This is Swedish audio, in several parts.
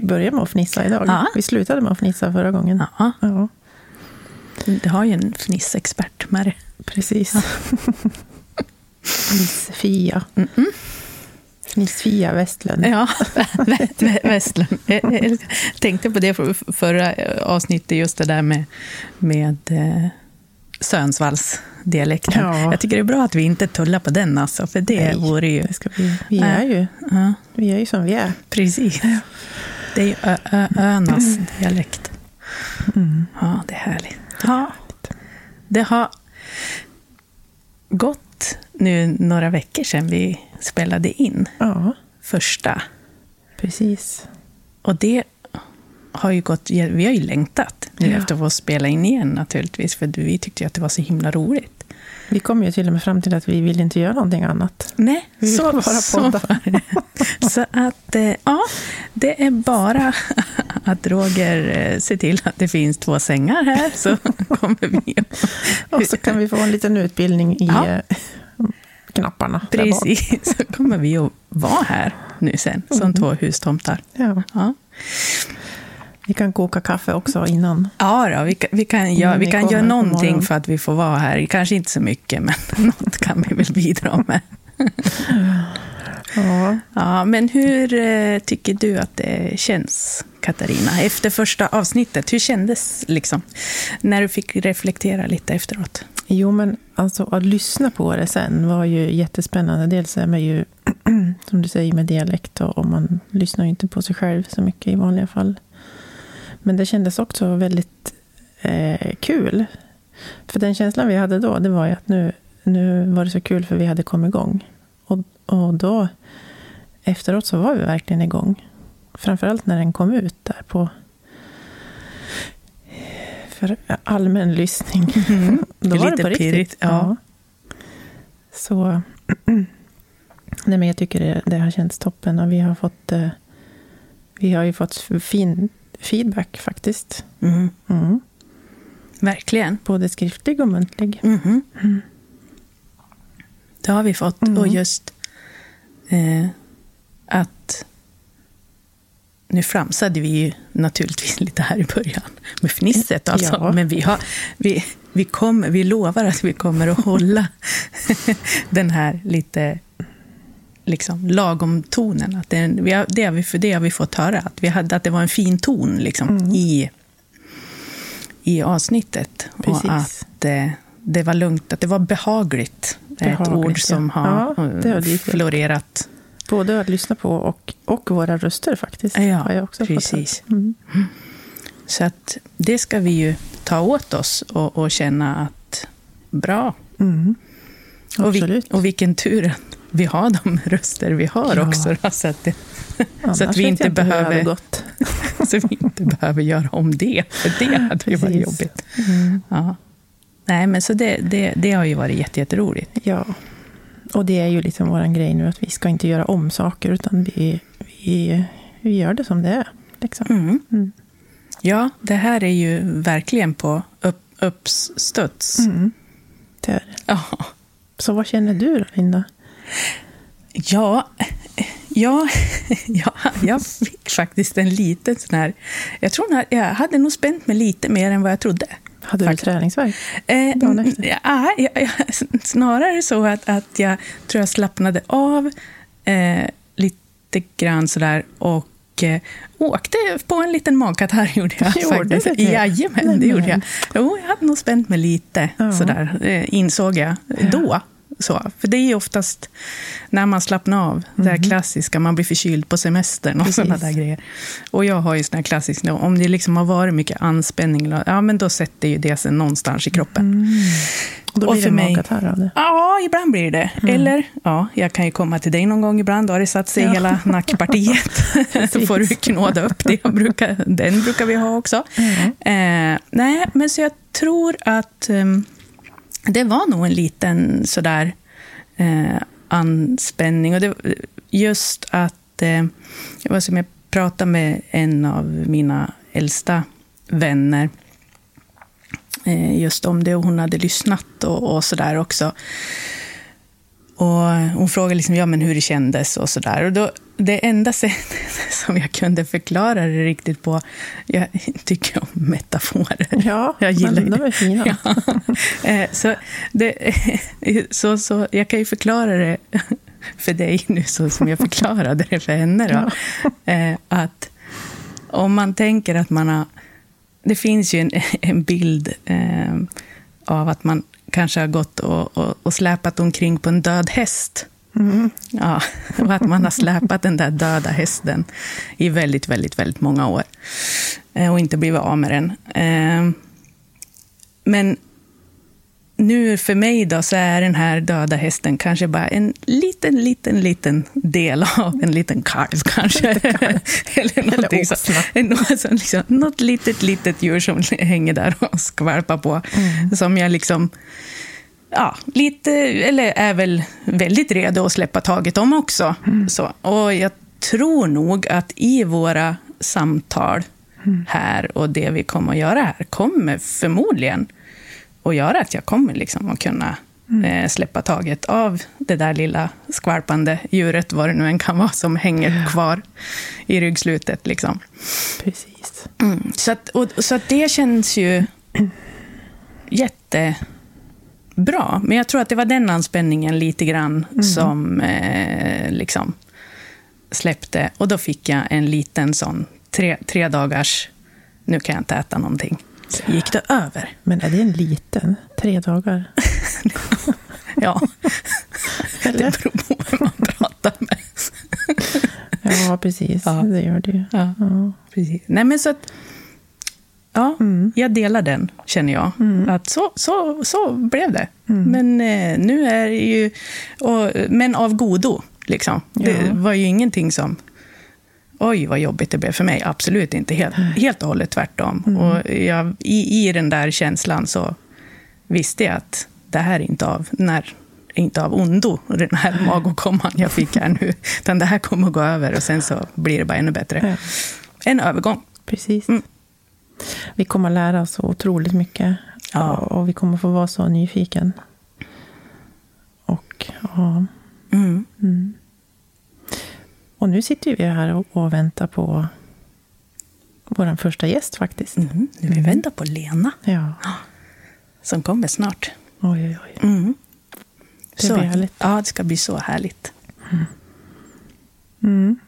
Vi börjar med att fnissa idag. Ja. Vi slutade med att fnissa förra gången. Ja, Ja, du har ju en fnissexpert med dig. precis. Fnissfia. Fnissfia Westlund. Ja, Westlund. Jag tänkte på det för- förra avsnittet, just det där med, med eh, Sönsvalls-dialekten. Ja. Jag tycker det är bra att vi inte tullar på den, alltså, för det Nej, vore ju... Det vi, Nej. är ju, Ja, vi är ju som vi är. precis. Det är ju ö, ö, öarnas dialekt. Ja, det är härligt. Ja, det har gått nu några veckor sedan vi spelade in Ja, första. precis. Och det har ju gått, vi har ju längtat nu Ja. efter att få spela in igen naturligtvis, för vi tyckte ju att det var så himla roligt. Vi kom ju till och med fram till att vi vill inte göra någonting annat. Nej, Vi vill så, bara så podda. det. Så att, eh, ja, det är bara att Roger eh, ser till att det finns två sängar här, så kommer vi Och så kan vi få en liten utbildning i Ja. eh, knapparna. Precis, så kommer vi att vara här nu sen, som två hustomtar. Ja. Ja. Vi kan koka kaffe också innan. Ja, då, vi kan, vi kan, göra, Mm, vi kan göra någonting för att vi får vara här. Kanske inte så mycket, men något kan vi väl bidra med. Ja. Ja, men hur eh, tycker du att det känns, Katarina? Efter första avsnittet, hur kändes liksom? När du fick reflektera lite efteråt. Jo, men alltså att lyssna på det sen var ju jättespännande. Dels är man ju, som du säger, med dialekt och man lyssnar ju inte på sig själv så mycket i vanliga fall. Men det kändes också väldigt eh, kul. För den känslan vi hade då, det var ju att nu, nu var det så kul för vi hade kommit igång. Och, och då, efteråt så var vi verkligen igång. Framförallt när den kom ut där på för allmän lyssning. Då var Lite det på riktigt. pirrigt, ja. Så nej, men jag tycker det, det har känts toppen och vi har fått eh, vi har ju fått fin feedback faktiskt. Mm. Mm. Verkligen. Både skriftlig och muntlig. Mhm. Det har vi fått. Mm. Och just eh, att... Nu framsade vi ju naturligtvis lite här i början med fnisset. Alltså. Ja. Men vi, har, vi, vi, kommer, vi lovar att vi kommer att hålla den här lite liksom, lagom tonen. Att det, vi har, det, har vi, för det har vi fått höra, att, vi hade, att det var en fin ton liksom, Mm. i, i avsnittet. Precis. Och att eh, det var lugnt, att det var behagligt. ett Behagligt, ord ja. som har, Ja, har dykt upp. florerat. Både att lyssna på och, och våra röster faktiskt. Ja, har jag också precis. Fått. Mm. Så att det ska vi ju ta åt oss och, och känna att bra. Mm. Och, vi, och vilken tur att vi har de röster vi har Ja. också. Så att, det, så att vi inte behöver- gått. så vi inte behöver göra om det. För det hade ju varit jobbigt. Mm. Ja. Nej, men så det, det, det har ju varit jätte, jätteroligt. Ja. Och det är ju liksom vår grej nu att vi ska inte göra om saker utan vi, vi, vi gör det som det är. Liksom. Mm. Mm. Ja, det här är ju verkligen på upp, uppstuds. Mm. Det är det. Ja. Så vad känner du då, Linda? Ja, ja, ja, jag fick faktiskt en liten sån här... Jag tror jag hade nog spänt mig lite mer än vad jag trodde. Hade du träningsvärk? Eh, Dagen mm, efter? ja, jag, jag, snarare så att, att jag tror jag slappnade av eh, lite grann sådär och eh, åkte på en liten magkatarr gjorde jag Gjorde faktiskt. det? Jajamän, det gjorde jag. Jo, jag hade nog spänt mig lite Ja. sådär, eh, insåg jag då. Så. För det är oftast när man slappnar av, det här klassiska, man blir förkyld på semestern och sådana där grejer. Och jag har ju såna här klassiska, om det liksom har varit mycket anspänning, ja men då sätter ju det sig någonstans i kroppen. Och då Och blir för det mig- magkatarr av det. Ja, ibland blir det. Eller, ja, jag kan ju komma till dig någon gång ibland, då har det satt sig Ja. hela nackpartiet. så får du knåda upp det. Jag brukar, den brukar vi ha också. Eh, nej, men så jag tror att ehm, det var nog en liten sådär eh, anspänning. Och det, just att, eh, det var som jag pratade med en av mina äldsta vänner eh, just om det och hon hade lyssnat och, och sådär också. Och hon frågade liksom, ja, men hur det kändes och sådär. Och då, det enda sättet som jag kunde förklara det riktigt på, jag tycker om metaforer. Ja, jag gillar men de är fina. Ja. Eh, så, det, så, så jag kan ju förklara det för dig nu så som jag förklarade det för henne. Då. Eh, Att om man tänker att man har... Det finns ju en, en bild eh, av att man kanske har gått och, och, och släpat omkring på en död häst. Mm. Ja, och att man har släpat den där döda hästen i väldigt, väldigt, väldigt många år. Eh, Och inte blivit av med den. Eh, Men nu för mig då så är den här döda hästen kanske bara en liten, liten, liten del av en liten kalv kanske. Eller någonting så. åsna. Något, så liksom, något litet, litet djur som hänger där och skvalpar på. Som jag liksom, ja, lite, eller är väl väldigt redo att släppa taget om också. Så, och jag tror nog att i våra samtal här och det vi kommer att göra här kommer förmodligen att göra att jag kommer liksom att kunna eh, släppa taget av det där lilla skvalpande djuret, vad det nu än kan vara, som hänger kvar i ryggslutet. Liksom. Precis. Mm. Så, att, och, så att det känns ju jättebra. Men jag tror att det var den anspänningen lite grann som eh, liksom släppte. Och då fick jag en liten sån tre, tre dagars, nu kan jag inte äta någonting. Så gick det över. Men är det en liten? Tre dagar? Ja, det Eller? beror på vem man pratar med. Ja, precis. Ja. Det gör det ju. Ja, Ja. precis. Nej, men så att... Ja, jag delar den, känner jag. Att så, så, så blev det. Men eh, nu är det ju... Och, men av godo, liksom. Det Ja. var ju ingenting som... Oj, vad jobbigt det blev för mig. Absolut inte. Helt, helt och hållet tvärtom. Och jag, i, I den där känslan så visste jag att det här är inte av, när, inte av ondo, den här magåkomman jag fick här nu. Utan det här kommer att gå över och sen så blir det bara ännu bättre. En övergång. Precis. Mm. Vi kommer att lära oss så otroligt mycket. Ja. Och vi kommer få vara så nyfiken. Och, ja. Mm. Mm. och nu sitter vi här och, och väntar på vår första gäst faktiskt. Mm. Nu vi väntar på Lena, Ja. som kommer snart. Oj, oj, oj. Mm. Det blir härligt. Ja, det ska bli så härligt. Mm.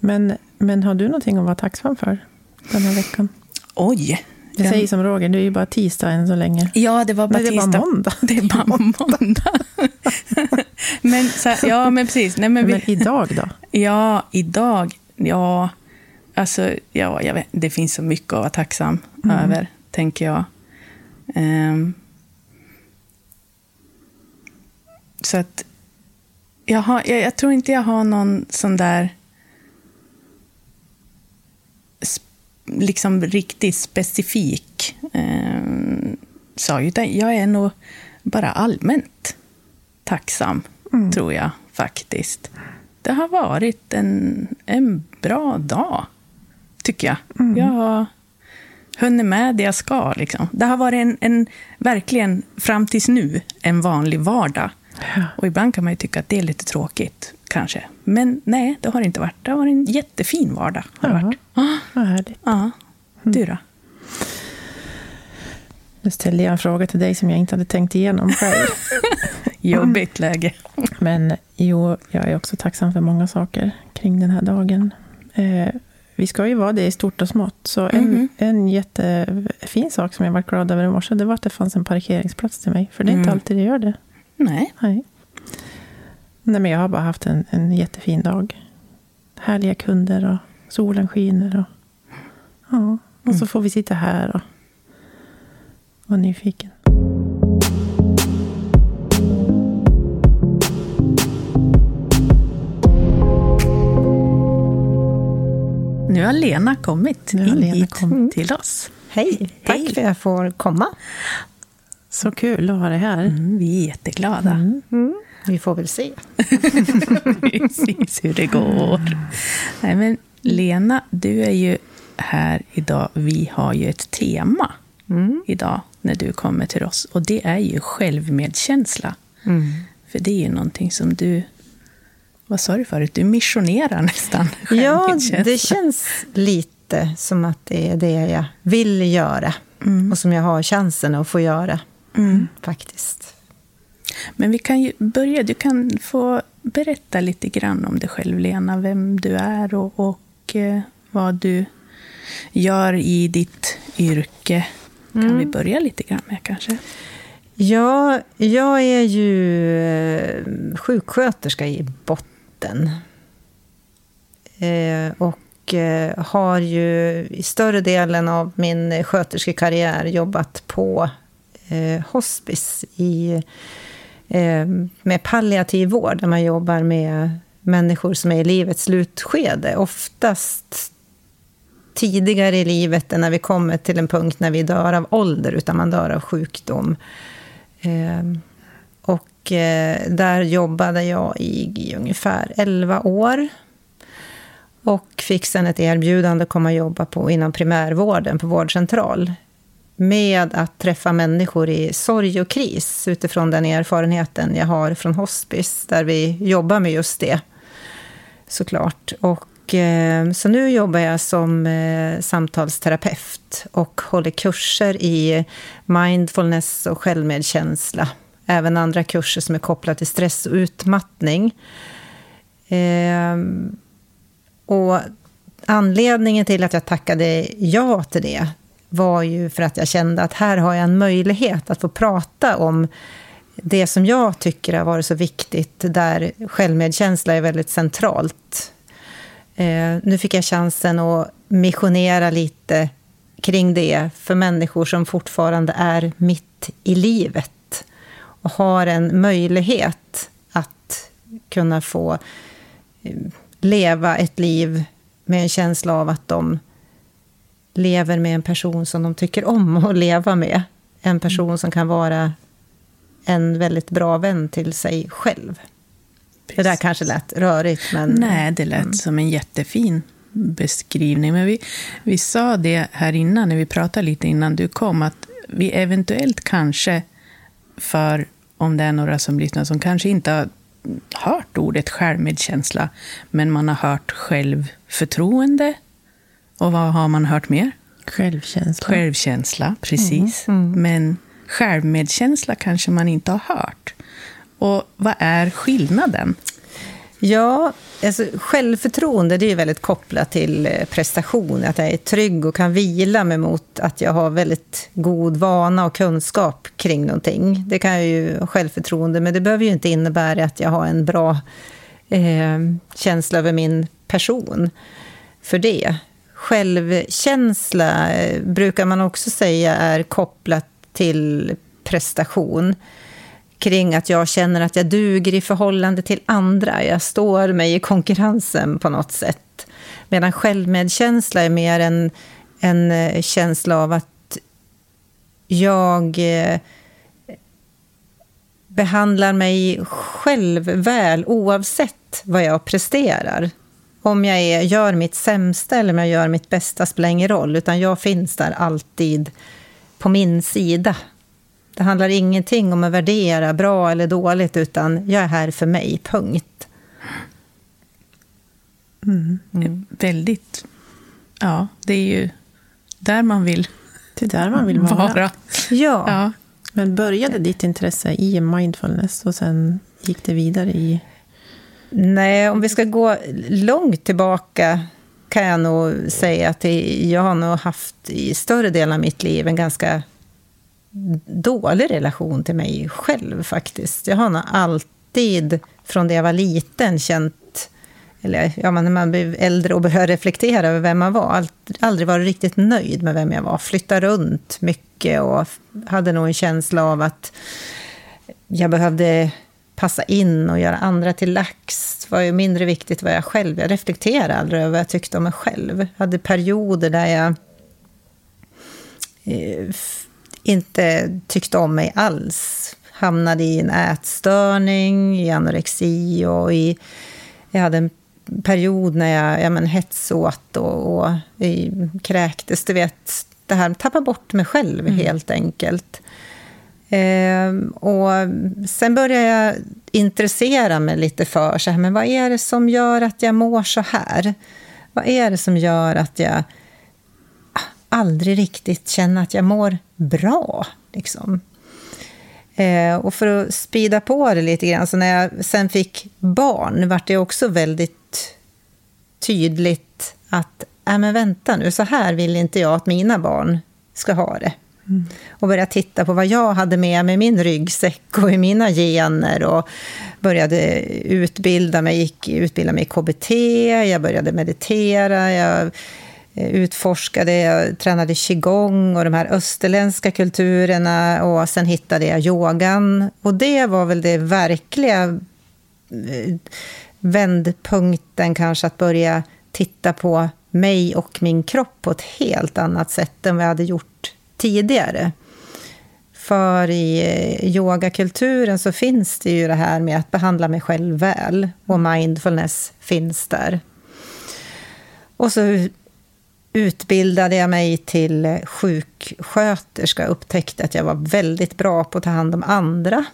Men, men har du någonting att vara tacksam för den här veckan? Oj! Jag säger som Roger, det är ju bara tisdag än så länge. Ja, det var bara Nej, det var tisdag. måndag. Det är bara måndag. men, här- ja, men precis. Nej, men vi, Men idag då? Ja, idag. Ja, alltså, ja, jag vet, det finns så mycket att vara tacksam över, tänker jag. Ehm, så att, jag, har, jag, jag tror inte jag har någon sån där liksom riktigt specifik um, sak, utan jag är nog bara allmänt tacksam, tror jag faktiskt. Det har varit en, en bra dag, tycker jag. Jag har hunnit med det jag ska. Liksom. Det har varit en, en, verkligen, fram tills nu, en vanlig vardag. Och ibland kan man ju tycka att det är lite tråkigt, kanske. Men nej, det har det inte varit. Det har varit en jättefin vardag. Har det varit. Vad härligt. Ja, du då? Nu ställde jag en fråga till dig som jag inte hade tänkt igenom själv. Jobbigt läge. Men jo, jag är också tacksam för många saker kring den här dagen. Eh, vi ska ju vara det i stort och smått. Så en, Mhm. en jättefin sak som jag var glad över i morse, det var att det fanns en parkeringsplats till mig. För det är inte Mm. alltid det gör det. Nej, Nej. Nej, men jag har bara haft en, en jättefin dag. Härliga kunder och solen skiner. Och, ja, och så får vi sitta här och vara nyfiken. Nu har Lena kommit Nu har in Lena hit kommit. till oss. Hej, tack Hej. för att jag får komma. Så kul att ha dig här. Mm, vi är jätteglada. Mm. Vi får väl se. Precis hur det går. Nej, men Lena, du är ju här idag. Vi har ju ett tema Mm. idag när du kommer till oss. Och det är ju självmedkänsla. Mm. För det är ju någonting som du... Vad sa du förut? Du missionerar nästan Ja, det känns lite som att det är det jag vill göra. Och som jag har chansen att få göra, Mm. faktiskt. Men vi kan ju börja. Du kan få berätta lite grann om dig själv, Lena. Vem du är och, och eh, vad du gör i ditt yrke. Kan vi börja lite grann med kanske? Ja, jag är ju eh, sjuksköterska i botten. Eh, och har ju i större delen av min sköterskekarriär jobbat på hospice i, Eh, med palliativ vård, där man jobbar med människor som är i livets slutskede. Oftast tidigare i livet än när vi kommer till en punkt när vi dör av ålder, utan man dör av sjukdom. Eh, och eh, där jobbade jag i, i ungefär 11 år. Och fick sen ett erbjudande att komma och jobba på, inom primärvården på vårdcentral. Med att träffa människor i sorg och kris utifrån den erfarenheten jag har från hospice, där vi jobbar med just det. Såklart. Och, eh, så nu jobbar jag som eh, samtalsterapeut och håller kurser i mindfulness och självmedkänsla. Även andra kurser som är kopplade till stress och utmattning. Eh, och anledningen till att jag tackade ja till det var ju för att jag kände att här har jag en möjlighet att få prata om det som jag tycker har varit så viktigt, där självmedkänsla är väldigt centralt. Eh, nu fick jag chansen att missionera lite kring det för människor som fortfarande är mitt i livet och har en möjlighet att kunna få eh, leva ett liv med en känsla av att de lever med en person som de tycker om att leva med. En person som kan vara en väldigt bra vän till sig själv. Det där kanske lät rörigt, men... Nej, det lät som en jättefin beskrivning. Men vi, vi sa det här innan, när vi pratade lite innan du kom, att vi eventuellt kanske, för om det är några som lyssnar som kanske inte har hört ordet självmedkänsla, men man har hört självförtroende. Och vad har man hört mer? Självkänsla. Självkänsla, precis. Men självmedkänsla kanske man inte har hört. Och vad är skillnaden? Ja, alltså självförtroende det är väldigt kopplat till eh, prestation. Att jag är trygg och kan vila mig mot att jag har väldigt god vana och kunskap kring någonting. Det kan ju ha självförtroende, men det behöver ju inte innebära att jag har en bra eh, känsla över min person för det. Självkänsla eh, brukar man också säga är kopplat till prestation kring att jag känner att jag duger i förhållande till andra. Jag står mig i konkurrensen på något sätt. Medan självmedkänsla är mer en, en eh, känsla av att jag eh, behandlar mig själv väl oavsett vad jag presterar. Om jag är, gör mitt sämsta eller om jag gör mitt bästa spelar ingen roll, utan jag finns där alltid på min sida. Det handlar ingenting om att värdera bra eller dåligt, utan jag är här för mig, punkt. Väldigt... Ja, det är ju där man vill Det är där man vill vara. vara. Ja, Ja. Men började ditt intresse i mindfulness och sen gick det vidare i nej, om vi ska gå långt tillbaka kan jag nog säga att jag har nog haft i större delen av mitt liv en ganska dålig relation till mig själv faktiskt. Jag har nog alltid från det jag var liten känt, eller ja, när man blir äldre och börjar reflektera över vem man var, aldrig varit riktigt nöjd med vem jag var. Flyttade runt mycket och hade nog en känsla av att jag behövde passa in och göra andra till lax. Var ju mindre viktigt vad jag själv... Jag reflekterade aldrig över vad jag tyckte om mig själv. Jag hade perioder där jag eh, inte tyckte om mig alls. Hamnade i en ätstörning, i anorexi och i... Jag hade en period när jag ja, men, hetsåt och, och i, kräktes. Du vet, det här tappa bort mig själv mm. helt enkelt. Eh, och sen började jag intressera mig lite för så här, men vad är det som gör att jag mår så här? Vad är det som gör att jag aldrig riktigt känner att jag mår bra? Liksom? Eh, och för att spida på det lite grann, så när jag sen fick barn vart det också väldigt tydligt att, äh, men vänta nu, så här vill inte jag att mina barn ska ha det. Och började titta på vad jag hade med mig i min ryggsäck och i mina gener. Och började utbilda mig, gick utbilda mig i KBT, jag började meditera, jag eh, utforskade, jag tränade qigong och de här österländska kulturerna och sen hittade jag yogan. Och det var väl det verkliga eh, vändpunkten kanske, att börja titta på mig och min kropp på ett helt annat sätt än vad jag hade gjort tidigare. För i eh, yogakulturen så finns det ju det här med att behandla mig själv väl. Och mindfulness finns där. Och så utbildade jag mig till sjuksköterska och upptäckte att jag var väldigt bra på att ta hand om andra.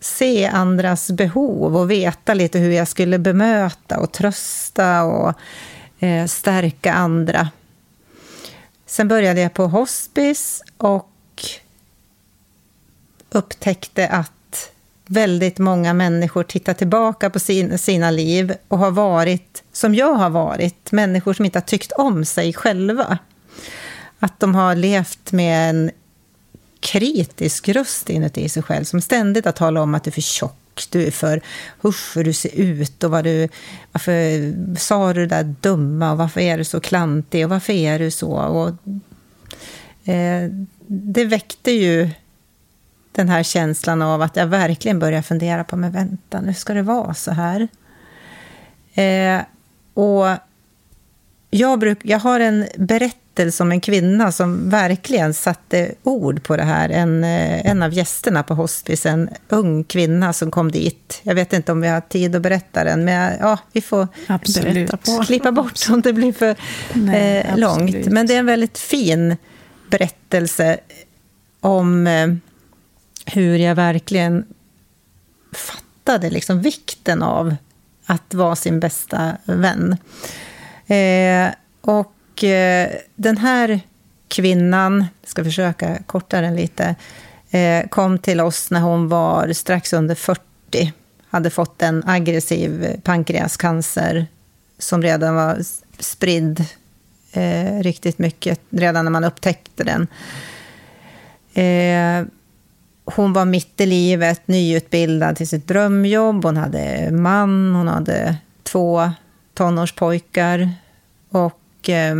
Se andras behov och veta lite hur jag skulle bemöta och trösta och eh, stärka andra. Sen började jag på hospice och upptäckte att väldigt många människor tittar tillbaka på sin, sina liv och har varit som jag har varit, människor som inte har tyckt om sig själva. Att de har levt med en kritisk röst inuti sig själv som ständigt har talat om att du är för tjock, du är för usch hur du ser ut och vad du, varför sa du det där dumma och varför är du så klantig och varför är du så? Och, eh, det väckte ju den här känslan av att jag verkligen börjar fundera på, men vänta, nu ska det vara så här. Eh, och jag, bruk, jag har en berättelse om en kvinna som verkligen satte ord på det här. En, eh, en av gästerna på hospice, en ung kvinna som kom dit. Jag vet inte om vi har tid att berätta den, men ja, vi får absolut. klippa bort om det blir för Nej, eh, långt. Men det är en väldigt fin berättelse om eh, hur jag verkligen fattade liksom vikten av att vara sin bästa vän. Eh, och eh, den här kvinnan, jag ska försöka korta den lite, eh, kom till oss när hon var strax under 40. Hade fått en aggressiv pankreascancer som redan var spridd eh, riktigt mycket, redan när man upptäckte den. Eh, hon var mitt i livet, nyutbildad till sitt drömjobb. Hon hade man, hon hade två tonårspojkar. Och eh,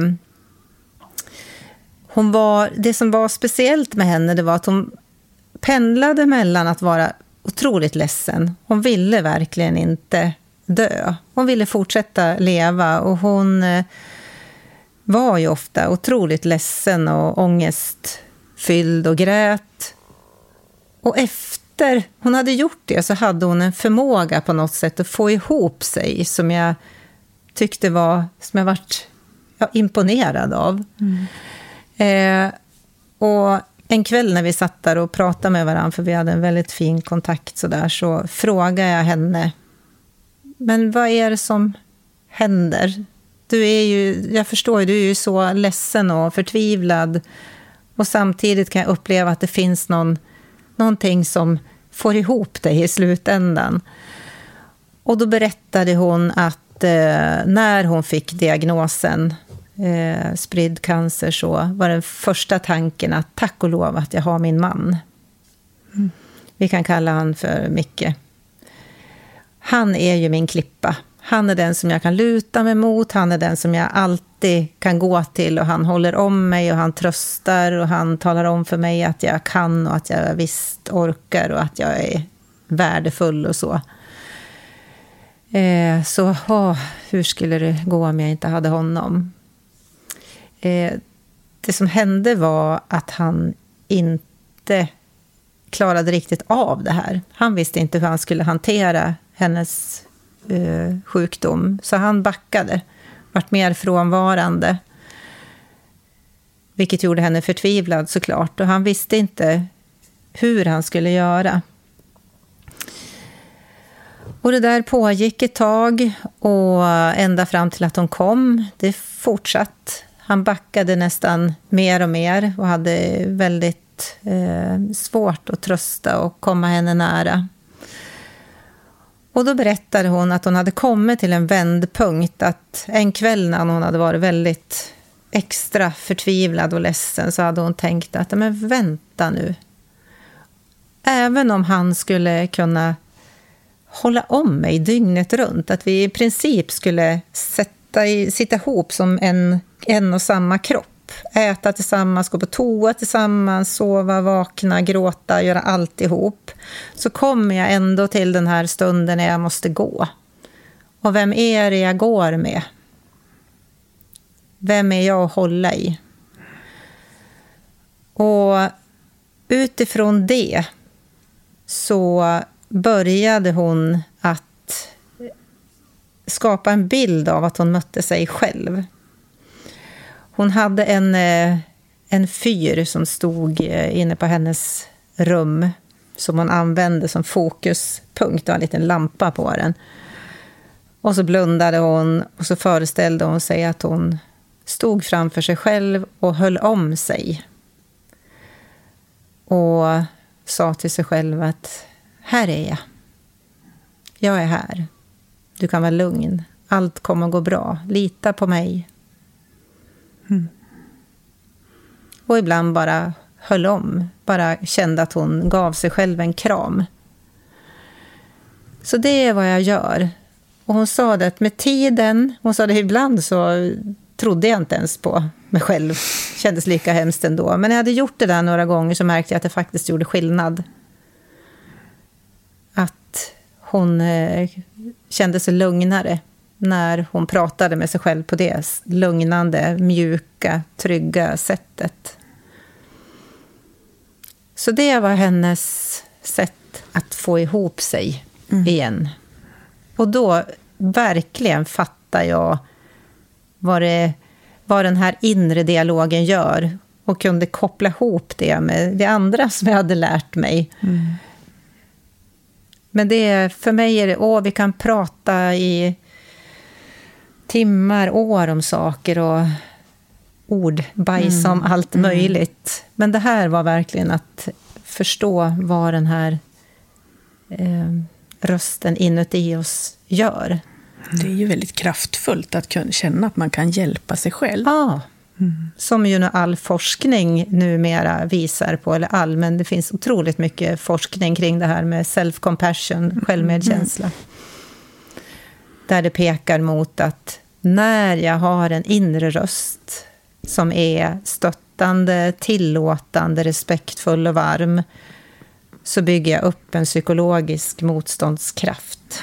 hon var, det som var speciellt med henne det var att hon pendlade mellan att vara otroligt ledsen. Hon ville verkligen inte dö. Hon ville fortsätta leva och hon eh, var ju ofta otroligt ledsen och ångestfylld och grät. Och efter hon hade gjort det så hade hon en förmåga på något sätt att få ihop sig som jag tyckte var, som jag varit imponerad av. Mm. Eh, och en kväll när vi satt där och pratade med varandra, för vi hade en väldigt fin kontakt så där, så frågade jag henne, men vad är det som händer? Du är ju, jag förstår ju, du är ju så ledsen och förtvivlad. Och samtidigt kan jag uppleva att det finns någon, någonting som får ihop dig i slutändan. Och då berättade hon att eh, när hon fick diagnosen eh, spridd cancer så var den första tanken att tack och lov att jag har min man. Mm. Vi kan kalla han för Micke. han är ju min klippa. Han är den som jag kan luta mig mot, han är den som jag alltid kan gå till och han håller om mig och han tröstar och han talar om för mig att jag kan och att jag visst orkar och att jag är värdefull och så. Eh, så åh, hur skulle det gå om jag inte hade honom? Eh, det som hände var att han inte klarade riktigt av det här. Han visste inte hur han skulle hantera hennes eh, sjukdom, så han backade, vart mer frånvarande. Vilket gjorde henne förtvivlad såklart, och han visste inte hur han skulle göra. Och det där pågick ett tag och ända fram till att hon kom. Det fortsatt. Han backade nästan mer och mer och hade väldigt eh, svårt att trösta och komma henne nära. Och då berättade hon att hon hade kommit till en vändpunkt, att en kväll när hon hade varit väldigt extra förtvivlad och ledsen så hade hon tänkt att, men vänta nu. Även om han skulle kunna hålla om mig dygnet runt. Att vi i princip skulle sätta i, sitta ihop som en, en och samma kropp. Äta tillsammans, gå på toa tillsammans, sova, vakna, gråta, göra allt ihop. Så kommer jag ändå till den här stunden när jag måste gå. Och vem är det jag går med? Vem är jag att hålla i? Och utifrån det så började hon att skapa en bild av att hon mötte sig själv. Hon hade en, eh, en fyr som stod eh, inne på hennes rum som hon använde som fokuspunkt. Det var en liten lampa på den. Och så blundade hon och så föreställde hon sig att hon stod framför sig själv och höll om sig. Och sa till sig själv att här är jag. Jag är här. Du kan vara lugn. Allt kommer att gå bra. Lita på mig. Mm. Och ibland bara höll om. Bara kände att hon gav sig själv en kram. Så det är vad jag gör. Och hon sa det att med tiden, hon sa det ibland så trodde jag inte ens på mig själv. Kändes lika hemskt ändå. Men när jag hade gjort det där några gånger så märkte jag att det faktiskt gjorde skillnad Att hon eh, kände sig lugnare när hon pratade med sig själv på det lugnande, mjuka, trygga sättet. Så det var hennes sätt att få ihop sig mm. igen. Och då verkligen fattar jag vad, det, vad den här inre dialogen gör och kunde koppla ihop det med det andra som jag hade lärt mig. Mm. Men det för mig är det, åh, vi kan prata i timmar, år om saker och ord, bajs mm. om allt mm. möjligt. Men det här var verkligen att förstå vad den här eh, rösten inuti oss gör. Det är ju väldigt kraftfullt att kunna känna att man kan hjälpa sig själv. Ja, Mm. Som ju all forskning numera visar på, eller all, men det finns otroligt mycket forskning kring det här med self-compassion, självmedkänsla. Mm. Där det pekar mot att när jag har en inre röst som är stöttande, tillåtande, respektfull och varm, så bygger jag upp en psykologisk motståndskraft.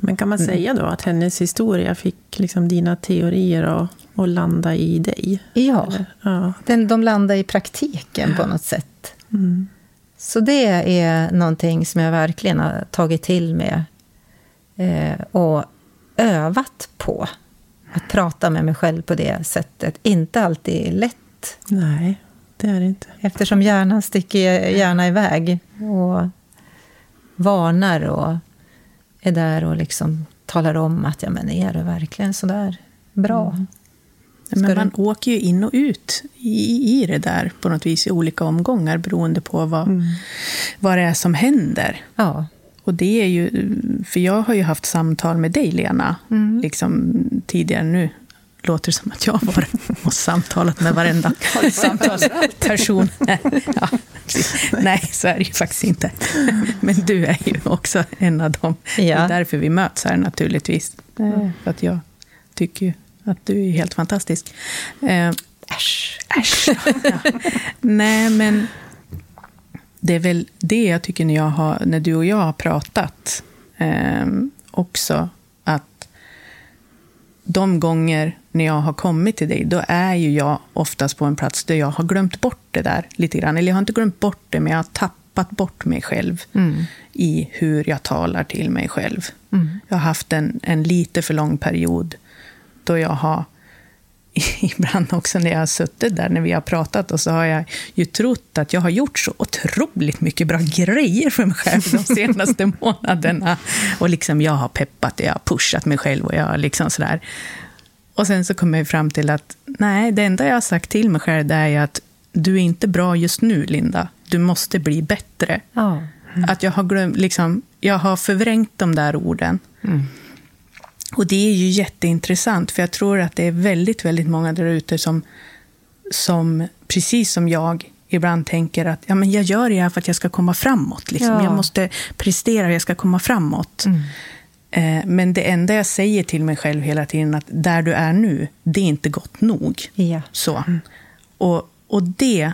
Men kan man mm. säga då att hennes historia fick liksom dina teorier att, att landa i dig? Ja, ja. Den, de landar i praktiken på något sätt. Mm. Så det är någonting som jag verkligen har tagit till mig eh, och övat på. Att prata med mig själv på det sättet. Inte alltid lätt. Nej, det är det inte. Eftersom hjärnan sticker gärna iväg och varnar och är där och liksom talar om att ja, men är det verkligen så där bra? Mm. Men man du... åker ju in och ut i, i det där på något vis i olika omgångar beroende på vad, mm. vad det är som händer. Ja. Och det är ju, för jag har ju haft samtal med dig, Lena, mm. liksom tidigare nu. Låter det som att jag har samtalat med varenda person. ja. Nej, så är det ju faktiskt inte. Men du är ju också en av dem. Ja. Det är därför vi möts här naturligtvis. Mm. För att jag tycker ju att du är helt fantastisk. Eh, äsch, äsch. ja. Nej, men det är väl det jag tycker när, jag har, när du och jag har pratat eh, också. Att de gånger när jag har kommit till dig, då är ju jag oftast på en plats där jag har glömt bort det där lite grann. Eller jag har inte glömt bort det, men jag har tappat bort mig själv mm. i hur jag talar till mig själv. Mm. Jag har haft en, en lite för lång period då jag har ibland också när jag har suttit där, när vi har pratat, och så har jag ju trott att jag har gjort så otroligt mycket bra grejer för mig själv de senaste månaderna. Och liksom jag har peppat, jag har pushat mig själv och jag liksom sådär. Och sen så kommer jag fram till att nej, det enda jag har sagt till mig själv det är att du är inte bra just nu, Linda. Du måste bli bättre. Oh. Mm. Att jag har, glömt, liksom, jag har förvrängt de där orden. Mm. Och det är ju jätteintressant, för jag tror att det är väldigt, väldigt många där ute som, som, precis som jag, ibland tänker att ja, men jag gör det här för att jag ska komma framåt. Liksom. Ja. Jag måste prestera, jag ska komma framåt. Mm. Eh, men det enda jag säger till mig själv hela tiden att där du är nu, det är inte gott nog. Ja. Så. Mm. Och, och det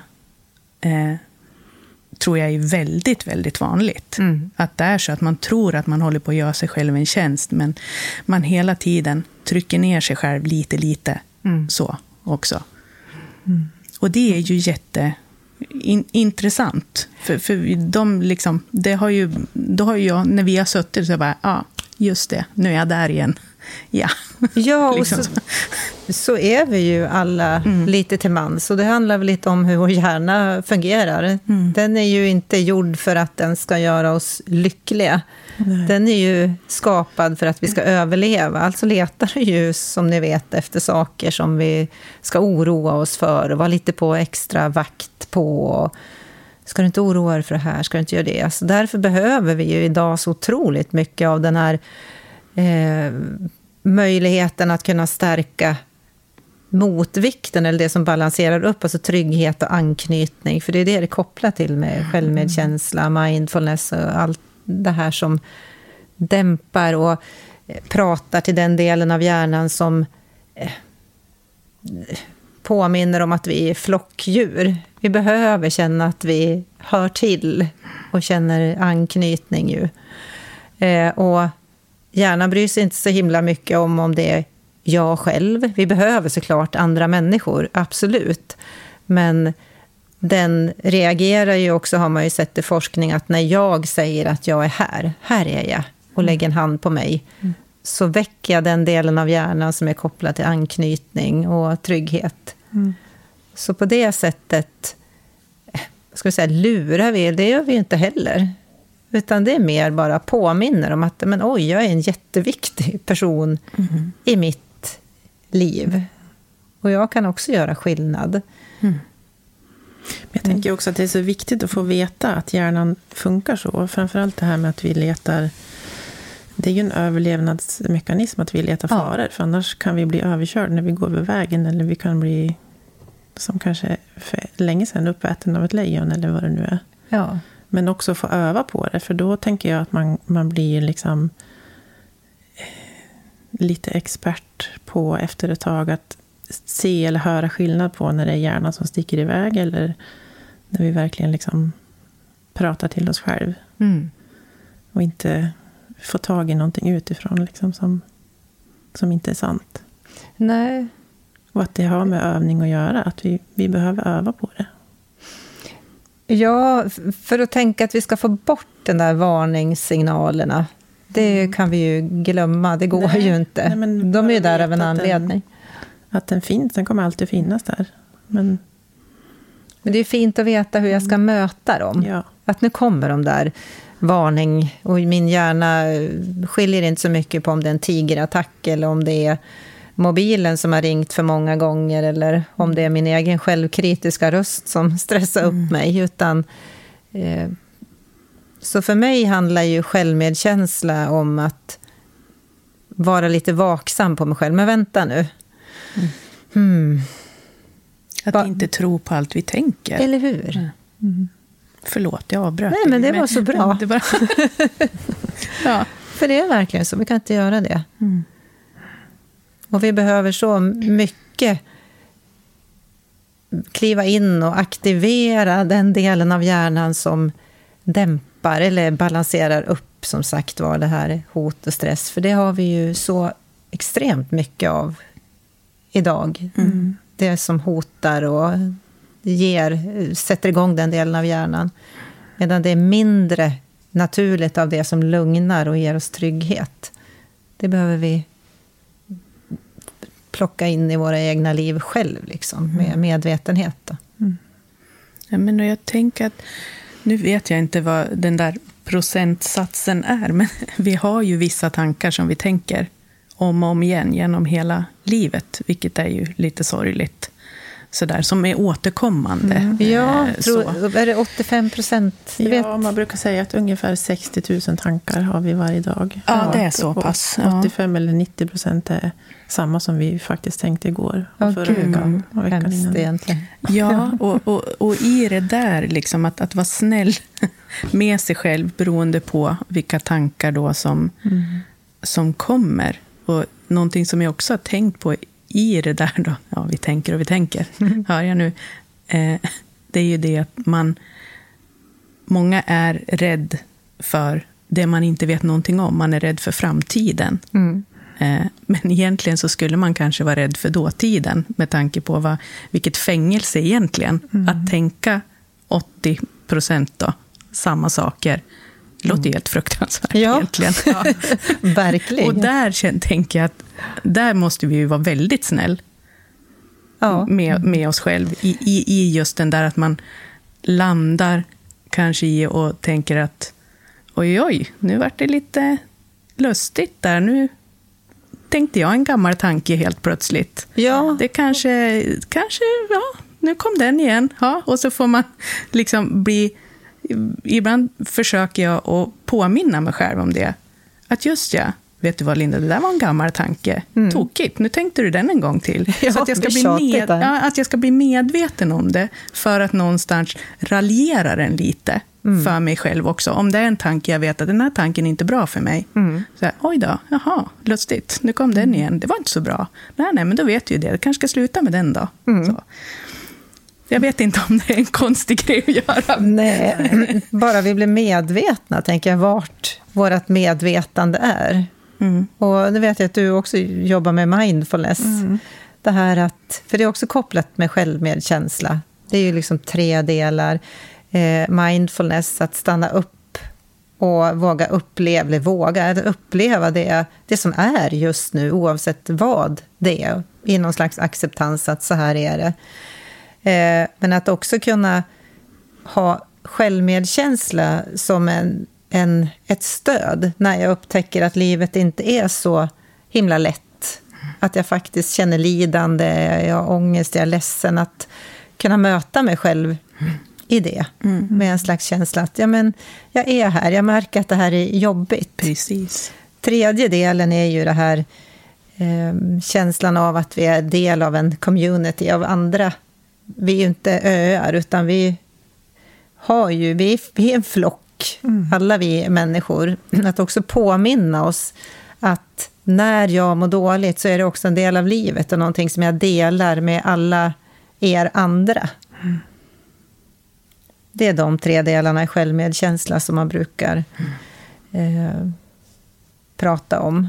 eh, tror jag är väldigt, väldigt vanligt. Mm. Att det är så att man tror att man håller på att göra sig själv en tjänst, men man hela tiden trycker ner sig själv lite, lite. Mm. Så också. Mm. Och det är ju jätteintressant. För, för de liksom, det har ju, då har ju jag, när vi har suttit så bara, ja, just det, nu är jag där igen. Ja, ja och liksom. så, så är vi ju alla mm. lite till mans. Och det handlar väl lite om hur vår hjärna fungerar. Mm. Den är ju inte gjord för att den ska göra oss lyckliga. Nej. Den är ju skapad för att vi ska överleva. Alltså letar du ju, som ni vet, efter saker som vi ska oroa oss för och vara lite på extra vakt på. Ska du inte oroa dig för det här? Ska du inte göra det? Alltså därför behöver vi ju idag så otroligt mycket av den här eh, möjligheten att kunna stärka motvikten, eller det som balanserar upp, alltså trygghet och anknytning. För det är det det är kopplat till med självmedkänsla, mindfulness och allt det här som dämpar och pratar till den delen av hjärnan som eh, påminner om att vi är flockdjur. Vi behöver känna att vi hör till och känner anknytning. Ju. Eh, och hjärnan bryr sig inte så himla mycket om om det är jag själv. Vi behöver såklart andra människor, absolut. Men den reagerar ju också, har man ju sett i forskning, att när jag säger att jag är här, här är jag, och mm. lägger en hand på mig, mm. så väcker jag den delen av hjärnan som är kopplad till anknytning och trygghet. Mm. Så på det sättet ska vi säga, lurar vi, det gör vi ju inte heller. Utan det är mer bara påminner om att men, oj, jag är en jätteviktig person mm. i mitt liv. Och jag kan också göra skillnad. Mm. Jag tänker också att det är så viktigt att få veta att hjärnan funkar så. Framförallt det här med att vi letar... Det är ju en överlevnadsmekanism att vi letar ja. faror. För annars kan vi bli överkörda när vi går över vägen. Eller vi kan bli, som kanske för länge sedan, uppäten av ett lejon eller vad det nu är. Ja. Men också få öva på det, för då tänker jag att man, man blir liksom eh, lite expert på efter ett tag att se eller höra skillnad på när det är hjärnan som sticker iväg eller när vi verkligen liksom pratar till oss själv. Mm. Och inte få tag i någonting utifrån liksom som, som inte är sant. Nej. Och att det har med övning att göra, att vi, vi behöver öva på det. Ja, för att tänka att vi ska få bort de där varningssignalerna. Det mm. kan vi ju glömma, det går nej, ju inte. Nej, de är ju där av en anledning. Den, att den finns, den kommer alltid finnas där. Men, men det är fint att veta hur jag ska mm. möta dem. Ja. Att nu kommer de där varning och min hjärna skiljer inte så mycket på om det är en tigerattack eller om det är mobilen som har ringt för många gånger eller om det är min egen självkritiska röst som stressar upp mm. mig. Utan, eh, så för mig handlar ju självmedkänsla om att vara lite vaksam på mig själv. Men vänta nu. Mm. Hmm. Att ba inte tro på allt vi tänker. Eller hur? Mm. Förlåt, jag avbröt Nej, men det var så bra. Det var... ja. För det är verkligen så, vi kan inte göra det. Mm. Och vi behöver så mycket kliva in och aktivera den delen av hjärnan som dämpar eller balanserar upp, som sagt var, det här hot och stress. För det har vi ju så extremt mycket av idag. Mm. Det som hotar och ger, sätter igång den delen av hjärnan. Medan det är mindre naturligt av det som lugnar och ger oss trygghet. Det behöver vi plocka in i våra egna liv själv, liksom, med medvetenhet. Då. Ja, men jag tänker att, nu vet jag inte vad den där procentsatsen är, men vi har ju vissa tankar som vi tänker om och om igen genom hela livet, vilket är ju lite sorgligt. Sådär, som är återkommande. Mm. Ja, Eh, tror, så. är det 85 procent? Ja, man brukar säga att ungefär 60 000 tankar har vi varje dag. Ja, det är så pass, ja. 85 eller 90 procent är samma som vi faktiskt tänkte igår. Och förra gud, veckan. Och veckan innan. egentligen. Ja, och, och, och i det där, liksom, att, att vara snäll med sig själv beroende på vilka tankar då som, som kommer. Och någonting som jag också har tänkt på i det där, då, ja, vi tänker och vi tänker, hör jag nu, eh, det är ju det att man, många är rädd för det man inte vet någonting om. Man är rädd för framtiden. Mm. Eh, Men egentligen så skulle man kanske vara rädd för dåtiden med tanke på vad, vilket fängelse egentligen. Att tänka 80 procent då, samma saker. Det låter helt fruktansvärt Ja. egentligen. Ja. Verkligen. Och där tänker jag att där måste vi ju vara väldigt snäll ja. med, med oss själv i, i, i just den där att man landar kanske i och tänker att oj, oj, nu vart det lite lustigt där. Nu tänkte jag en gammal tanke helt plötsligt. ja. Det kanske, kanske, ja, nu kom den igen. Ja, och så får man liksom bli... Ibland försöker jag att påminna mig själv om det. Att just ja, vet du vad Linda, det där var en gammal tanke. Tokigt, nu tänkte du den en gång till. Ja, så att jag, ska bli med, ja, att jag ska bli medveten om det, för att någonstans raljera den lite för mig själv också. Om det är en tanke jag vet att den här tanken är inte bra för mig. Så här, Oj då, jaha, lustigt, nu kom den igen, det var inte så bra. Nej, nej, men då vet vi ju det, jag kanske ska sluta med den då. Så. Jag vet inte om det är en konstig grej att göra. Nej, bara vi blir medvetna, tänker jag, vart vårt medvetande är. Mm. Och det vet jag att du också jobbar med mindfulness. Det här att, för det är också kopplat med självmedkänsla. Det är ju liksom tre delar. Eh, mindfulness, att stanna upp och våga uppleva, våga att uppleva det, det som är just nu, oavsett vad det är. I någon slags acceptans att så här är det. Eh, men att också kunna ha självmedkänsla som en, en, ett stöd när jag upptäcker att livet inte är så himla lätt. Att jag faktiskt känner lidande, jag har ångest, jag är ledsen. Att kunna möta mig själv i det med en slags känsla att ja, men, jag är här, jag märker att det här är jobbigt. Precis. Tredje delen är ju det här eh, känslan av att vi är del av en community av andra. Vi är ju inte öar, utan vi har ju, vi vi är en flock, alla vi människor. Att också påminna oss att när jag mår dåligt så är det också en del av livet och någonting som jag delar med alla er andra. Det är de tre delarna i självmedkänsla som man brukar eh, prata om.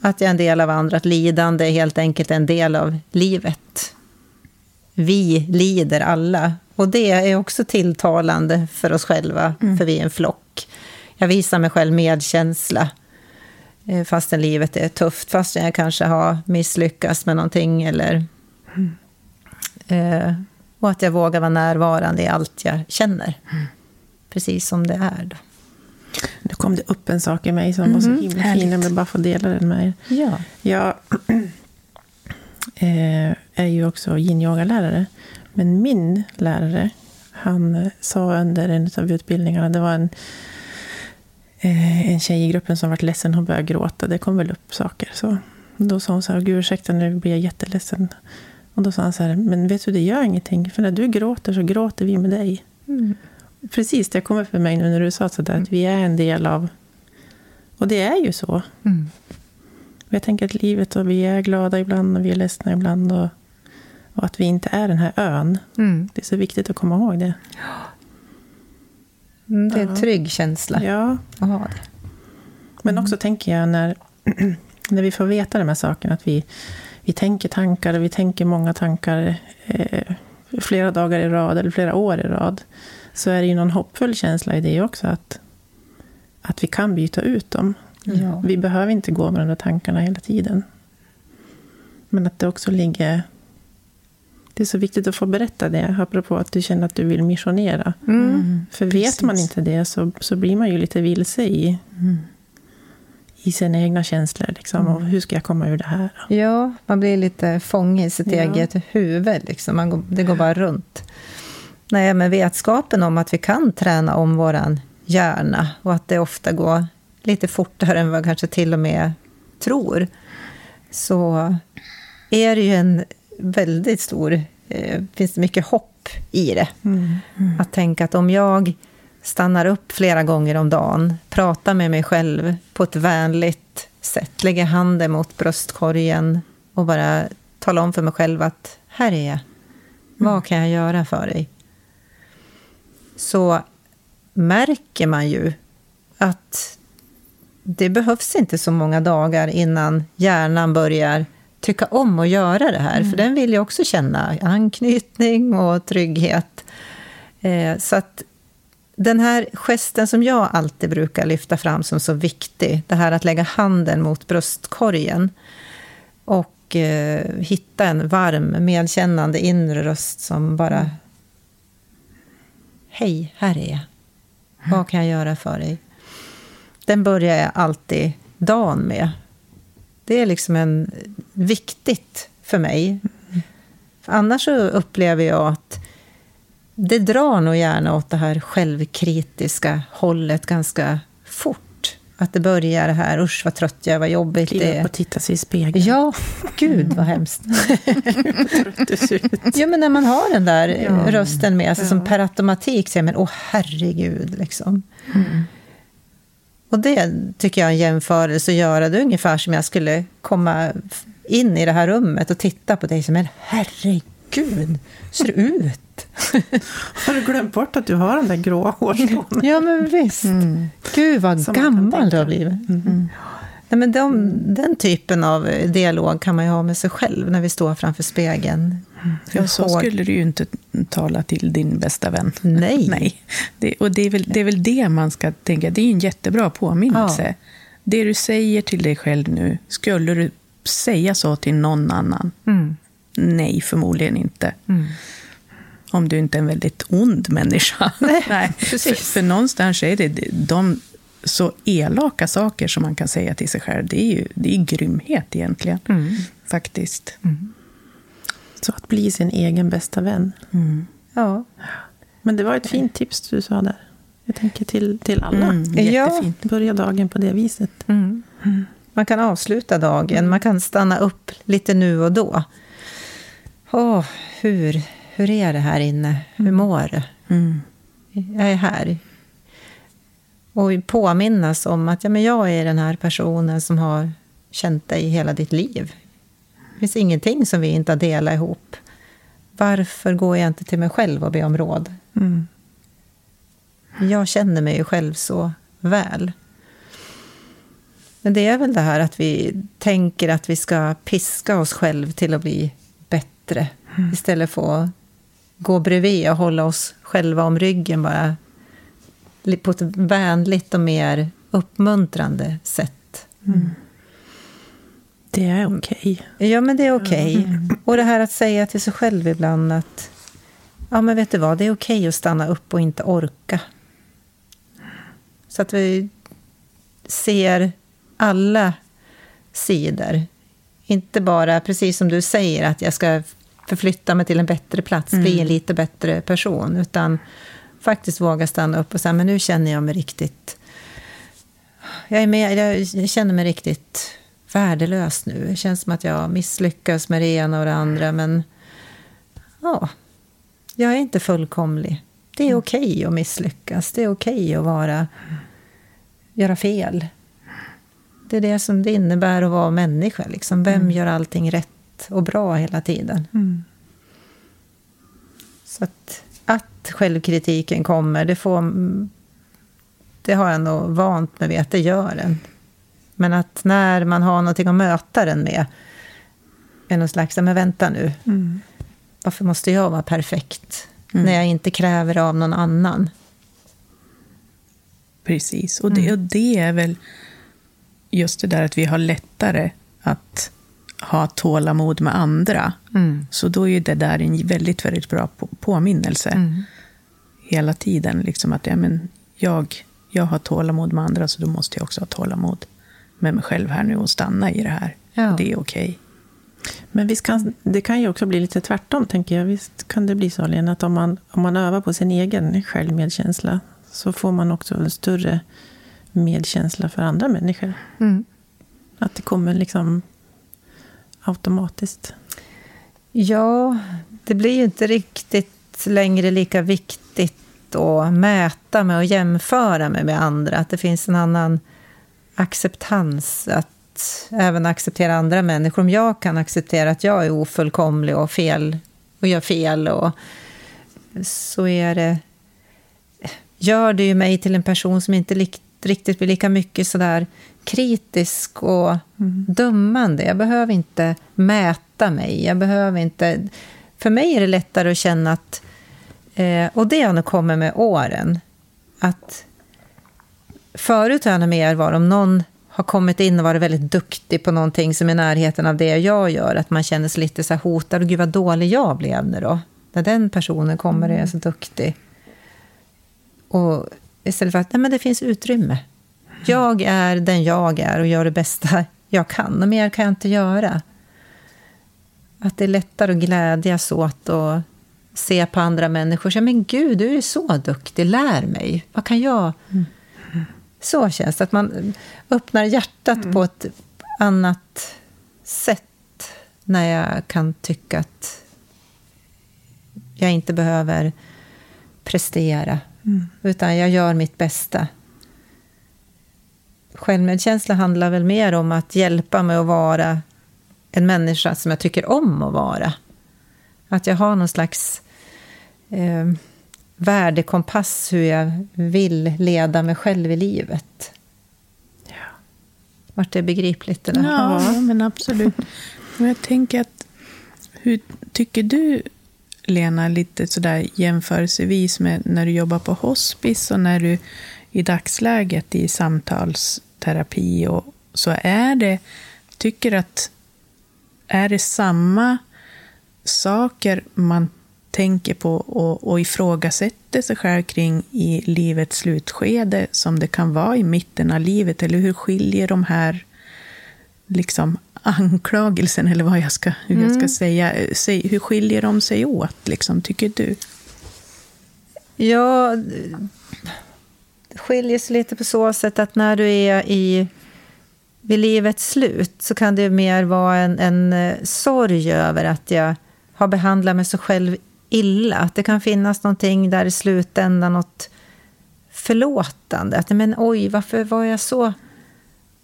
Att jag är en del av andra, att lidande är helt enkelt en del av livet. Vi lider alla. Och det är också tilltalande för oss själva, för vi är en flock. Jag visar mig själv medkänsla, eh, fastän livet är tufft, fastän jag kanske har misslyckats med någonting. Eller, eh, och att jag vågar vara närvarande i allt jag känner. Precis som det är. Då. Nu kom det upp en sak i mig som var så Mhm, himla härligt. fin. Jag vill bara få dela den med er. Ja. Jag eh, är ju också yin-yoga-lärare. Men min lärare, han sa under en av utbildningarna, det var en, eh, en tjej i gruppen som var ledsen, hon började gråta, det kom väl upp saker. Så då sa hon så här, gud ursäkta nu blir jag jätteledsen. Och då sa han så här, men vet du det gör ingenting, för när du gråter så gråter vi med dig. precis, det kommer för mig nu när du sa sådär, att vi är en del av... Och det är ju så. Mm. Jag tänker att livet, och vi är glada ibland och vi är ledsna ibland. Och, och att vi inte är den här ön. Mm. Det är så viktigt att komma ihåg det. Mm, det är en trygg känsla Ja, att ha det. men också tänker jag när, när vi får veta de här sakerna, att vi, vi tänker tankar och vi tänker många tankar eh, flera dagar i rad eller flera år i rad, så är det ju någon hoppfull känsla i det också, att, att vi kan byta ut dem. Ja. Vi behöver inte gå med de där tankarna hela tiden. Men att det också ligger... Det är så viktigt att få berätta det, apropå att du känner att du vill missionera. Mm. För vet man Precis. inte det så, så blir man ju lite vilse i, Mm. I sina egna känslor. Liksom, och hur ska jag komma ur det här? Ja, man blir lite fånge i sitt Ja. eget huvud. Liksom. Man går, det går bara runt. Nej, men vetskapen om att vi kan träna om vår hjärna och att det ofta går lite fortare än vad kanske till och med tror, så är det ju en väldigt stor... Eh, finns det mycket hopp i det. Att tänka att om jag stannar upp flera gånger om dagen, pratar med mig själv på ett vänligt sätt, lägger handen mot bröstkorgen och bara talar om för mig själv att här är jag. Vad kan jag göra för dig? Så märker man ju att det behövs inte så många dagar innan hjärnan börjar tycka om att göra det här. För den vill ju också känna anknytning och trygghet. Eh, så att den här gesten som jag alltid brukar lyfta fram som så viktig, det här att lägga handen mot bröstkorgen och eh, hitta en varm, medkännande inre röst som bara... Hej, här är jag. Vad kan jag göra för dig? Den börjar jag alltid dagen med. Det är liksom en, viktigt för mig. För annars så upplever jag att det drar nog gärna åt det här självkritiska hållet ganga fort. Att det börjar här, usch vad trött jag är, vad jobbigt det Kliva upp är. och titta sig i spegeln. Ja, gud vad hemskt. Trött du ser ut. Ja, men när man har den där Ja. rösten med sig som Ja. per automatik säger men åh herregud. Liksom. Och det tycker jag är en jämförelse att göra. Det är ungefär som jag skulle komma in i det här rummet och titta på dig som men herregud, ser du ut? Har du glömt bort att du har den där gråa hårstrån? Ja, men visst. Gud vad Som gammal du har blivit. Nej, men de, den typen av dialog kan man ju ha med sig själv när vi står framför spegeln. Ja, så Hår. skulle du ju inte tala till din bästa vän. Nej. Nej. Det, och det är, väl, det är väl det man ska tänka. Det är en jättebra påminnelse. Ja. Det du säger till dig själv nu, skulle du säga så till någon annan? Mm. Nej, förmodligen inte. Om du inte är en väldigt ond människa. Nej, För, precis. för någonstans är det de så elaka saker som man kan säga till sig själv. Det är ju det är grymhet egentligen. Mm. Faktiskt. Så att bli sin egen bästa vän. Ja. Men det var ett fint tips du sa där. Jag tänker till, till alla. Mm, Ja. jättefint. Börja dagen på det viset. Mm. Man kan avsluta dagen, man kan stanna upp lite nu och då. Åh, hur, hur är det här inne? Hur mår du? Mm. Jag är här. Och påminnas om att ja, men jag är den här personen som har känt dig hela ditt liv. Det finns ingenting som vi inte har delat ihop. Varför går jag inte till mig själv och ber om råd? Mm. Jag känner mig ju själv så väl. Men det är väl det här att vi tänker att vi ska piska oss själv till att bli bättre. Istället för att gå bredvid och hålla oss själva om ryggen bara. På ett vänligt och mer uppmuntrande sätt. Det är okej. Ja, men det är okej. Och det här att säga till sig själv ibland att ja, men vet du vad, det är okej att stanna upp och inte orka. Så att vi ser alla sidor. Inte bara, precis som du säger, att jag ska förflytta mig till en bättre plats, bli en lite bättre person, utan faktiskt våga stanna upp och säga, men nu känner jag mig riktigt... Jag, är med, jag känner mig riktigt värdelös nu. Det känns som att jag misslyckas med det ena och det andra, men ja, jag är inte fullkomlig. Det är okej okay att misslyckas. Det är okej okay att vara, göra fel. Det är det som det innebär att vara människa. Liksom. Vem mm. gör allting rätt och bra hela tiden? Mm. Så att, att självkritiken kommer, det, får, det har jag nog vant mig vid att det gör den. Men att när man har någonting att möta den med, med någon slags, men vänta nu, mm. varför måste jag vara perfekt? Mm. När jag inte kräver av någon annan. Precis, och det, mm. och det är väl just det där att vi har lättare att ha tålamod med andra. Mm. Så då är det där en väldigt, väldigt bra påminnelse. Mm. Hela tiden, liksom att ja, men jag, jag har tålamod med andra, så då måste jag också ha tålamod med mig själv här nu och stanna i det här. Ja. Det är okej. Okay. Men visst kan, det kan ju också bli lite tvärtom, tänker jag. Visst kan det bli så, Lena, att om man, om man övar på sin egen självmedkänsla så får man också en större medkänsla för andra människor. Mm. Att det kommer liksom automatiskt. Ja, det blir ju inte riktigt längre lika viktigt att mäta med och jämföra med, med andra. Att det finns en annan acceptans. Att även acceptera andra människor. Om jag kan acceptera att jag är ofullkomlig och fel och gör fel och så är det, gör det ju mig till en person som inte riktigt blir lika mycket sådär kritisk och mm. dömande. Jag behöver inte mäta mig. Jag behöver inte... För mig är det lättare att känna att... Eh, och det har nog kommit med åren. Att förut har jag mer varit om någon har kommit in och varit väldigt duktig på någonting som är i närheten av det jag gör, att man känner sig lite så här hotad. Och gud vad dålig jag blev nu då. När den personen kommer och är så duktig. Och istället för att nej, men det finns utrymme. Jag är den jag är och gör det bästa jag kan. Och mer kan jag inte göra. Att det är lättare att glädjas åt och se på andra människor. Så, men gud, du är så duktig, lär mig. Vad kan jag... Mm. Så känns det, att man öppnar hjärtat mm. på ett annat sätt när jag kan tycka att jag inte behöver prestera, mm. utan jag gör mitt bästa. Självmedkänsla handlar väl mer om att hjälpa mig att vara en människa som jag tycker om att vara. Att jag har någon slags eh, värdekompass hur jag vill leda mig själv i livet. Ja. Vart det begripligt? Det där? Ja, ja, men absolut. Men jag tänker att, hur tycker du, Lena, lite sådär jämförelsevis med när du jobbar på hospice och när du i dagsläget i samtalsterapi och så är det, tycker att, är det samma saker man tänker på och, och ifrågasätter sig själv kring i livets slutskede som det kan vara i mitten av livet? Eller hur skiljer de här liksom, anklagelsen, eller vad jag ska, hur mm. jag ska mm. säga, hur skiljer de sig åt, liksom, tycker du? Ja, skiljer sig lite på så sätt att när du är i vid livets slut så kan det mer vara en, en eh, sorg över att jag har behandlat mig så själv illa. Att det kan finnas någonting där i slutändan, något förlåtande. Att men oj, varför var jag så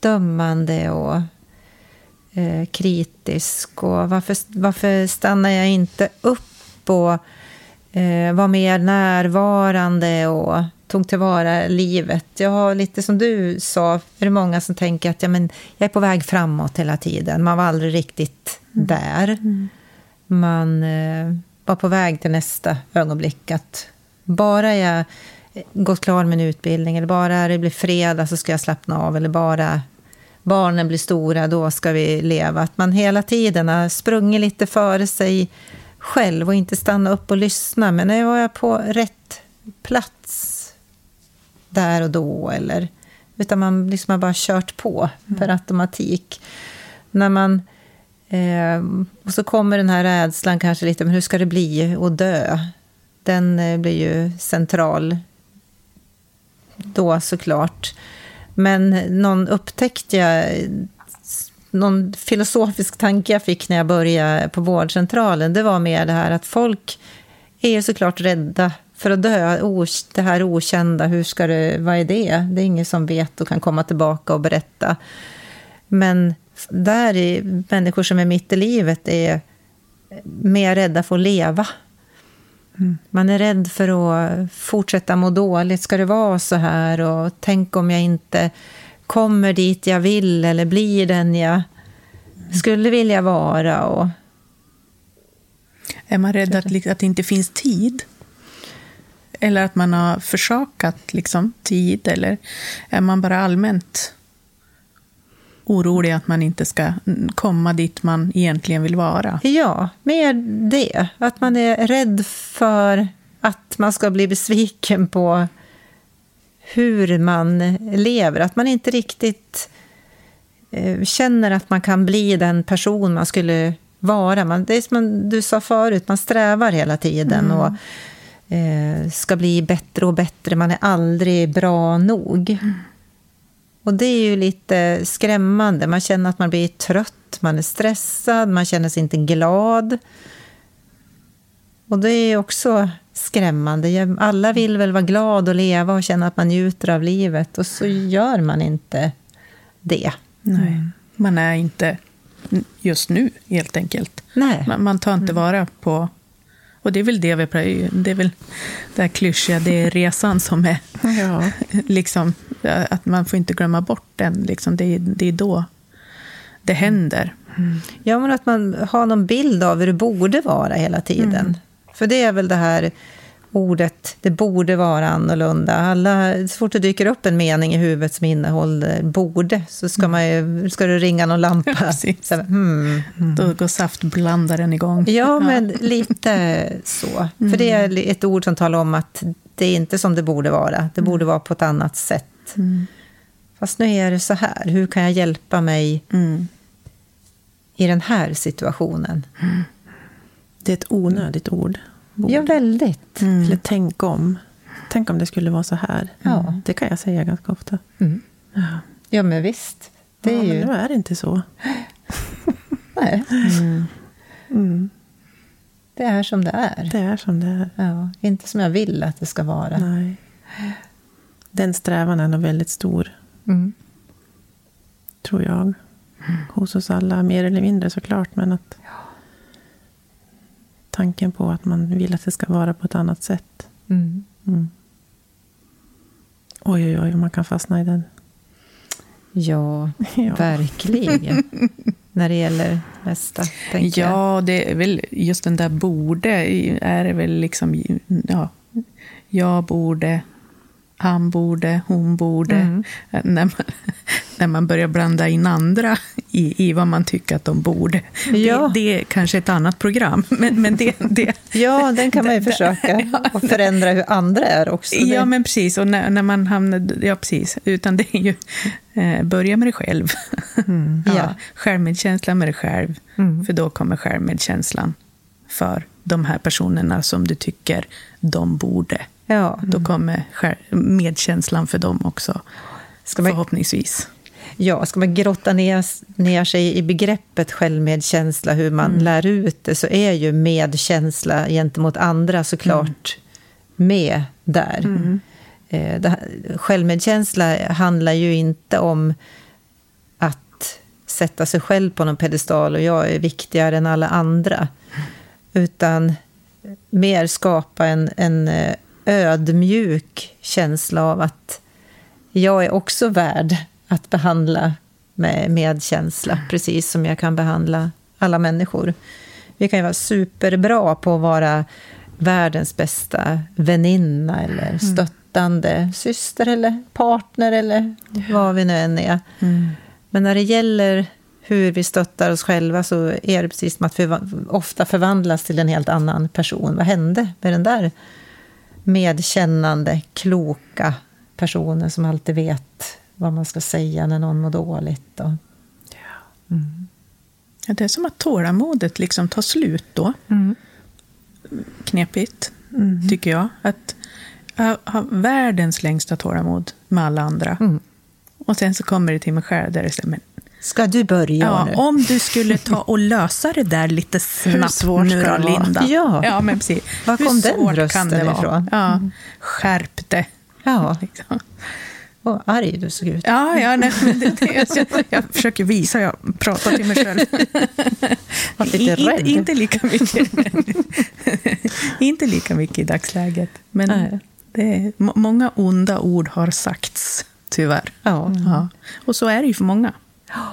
dömande och eh, kritisk? Och varför, varför stannar jag inte upp och eh, var mer närvarande och tog tillvara livet? Jag har lite som du sa, är det många som tänker att ja, men jag är på väg framåt hela tiden. Man var aldrig riktigt mm. där. Mm. Man... Eh, var på väg till nästa ögonblick. Att bara jag gått klar med en utbildning eller bara det blir fredag så ska jag slappna av. Eller bara barnen blir stora, då ska vi leva. Att man hela tiden har sprungit lite före sig själv och inte stanna upp och lyssna. Men nu var jag på rätt plats där och då. Eller, utan man liksom har bara kört på mm. per automatik. När man Eh, och så kommer den här rädslan kanske lite, men hur ska det bli att dö? Den eh, blir ju central då såklart. Men någon upptäckte jag, någon filosofisk tanke jag fick när jag började på vårdcentralen, det var mer det här att folk är såklart rädda för att dö, det här okända, hur ska det, vad är det? Det är ingen som vet och kan komma tillbaka och berätta. Men där är människor som är mitt i livet är mer rädda för att leva. Mm. Man är rädd för att fortsätta må dåligt. Ska det vara så här? Och tänk om jag inte kommer dit jag vill eller blir den jag skulle vilja vara. Och... Är man rädd att, att det inte finns tid? Eller att man har försakat liksom, tid? Eller är man bara allmänt orolig att man inte ska komma dit man egentligen vill vara? Ja, mer det. Att man är rädd för att man ska bli besviken på hur man lever. Att man inte riktigt eh, känner att man kan bli den person man skulle vara. Man, det är som du sa förut, man strävar hela tiden mm. och ska bli bättre och bättre. Man är aldrig bra nog. Mm. Och det är ju lite skrämmande. Man känner att man blir trött, man är stressad, man känner sig inte glad. Och det är också skrämmande. Alla vill väl vara glad och leva och känna att man njuter av livet och så gör man inte det. Nej, man är inte just nu helt enkelt. Nej. Man, man tar inte mm. vara på och det är väl det vi pratar Det är väl det här klyschiga, det är resan som är... Ja. liksom, att man får inte glömma bort den. Liksom, det, är, det är då det händer. Mm. Ja, men att man har någon bild av hur det borde vara hela tiden. Mm. För det är väl det här ordet, det borde vara annorlunda. Alla, så fort det dyker upp en mening i huvudet som innehåller borde, så ska, man ju, ska det ringa någon lampa. så, hmm. mm. Då går saftblandaren igång. Ja, men lite så. Mm. För det är ett ord som talar om att det är inte som det borde vara. Det borde vara på ett annat sätt. Mm. Fast nu är det så här. Hur kan jag hjälpa mig mm. i den här situationen? Mm. Det är ett onödigt ord. Bord. Ja, väldigt. Mm. Eller tänk om. Tänk om det skulle vara så här. Ja. Det kan jag säga ganska ofta. Mm. Ja. ja, men visst. Det är ja, ju... men nu är det inte så. Nej. Mm. Mm. Det är som det är. Det är som det är. Ja, inte som jag vill att det ska vara. Nej. Den strävan är nog väldigt stor. Mm. Tror jag. Hos oss alla, mer eller mindre såklart. Men att tanken på att man vill att det ska vara på ett annat sätt. Mm. Mm. Oj, oj, oj, man kan fastna i den. Ja, ja. verkligen. När det gäller nästa, tänker Ja, det är väl just den där borde, är det väl liksom, ja, jag borde, han borde, hon borde. Mm. När, man, när man börjar blanda in andra i, i vad man tycker att de borde. Ja. Det, det är kanske ett annat program. Men, men det, det, ja, den kan man ju försöka och förändra hur andra är också. Ja, men precis. Och när, när man hamnar... Ja, precis. Utan det är ju... Eh, börja med dig själv. Mm. ja. Självmedkänsla med dig själv. Mm. För då kommer självmedkänslan för de här personerna som du tycker de borde. Ja. Då kommer medkänslan för dem också, ska man, förhoppningsvis. Ja, ska man grotta ner, ner sig i begreppet självmedkänsla, hur man mm. lär ut det, så är ju medkänsla gentemot andra såklart mm. med där. Mm. Eh, det, självmedkänsla handlar ju inte om att sätta sig själv på någon pedestal och jag är viktigare än alla andra. Utan mer skapa en, en eh, ödmjuk känsla av att jag är också värd att behandla med medkänsla, precis som jag kan behandla alla människor. Vi kan ju vara superbra på att vara världens bästa väninna eller mm. stöttande mm. syster eller partner eller vad vi nu än är. Mm. Men när det gäller hur vi stöttar oss själva så är det precis som att vi ofta förvandlas till en helt annan person. Vad hände med den där medkännande, kloka personen som alltid vet vad man ska säga när någon mår dåligt? Och. Mm. Ja, det är som att tålamodet liksom tar slut då. Mm. Knepigt, mm. tycker jag. Att ha världens längsta tålamod med alla andra. Mm. Och sen så kommer det till mig själv där det säger, men Ska du börja Ja, nu? om du skulle ta och lösa det där lite snabbt nu då? Linda. Ja. ja men precis. Var Hur kom den rösten kan ifrån? Ja, skärp det. Ja, Liksom. vad arg du såg ut. Ja, ja nej, men det, det, jag, jag försöker visa, jag pratar till mig själv. Var lite rädd. Inte, inte, lika mycket, inte lika mycket i dagsläget. Men Nej. det många onda ord har sagts, tyvärr. Ja. Ja. Och så är det ju för många.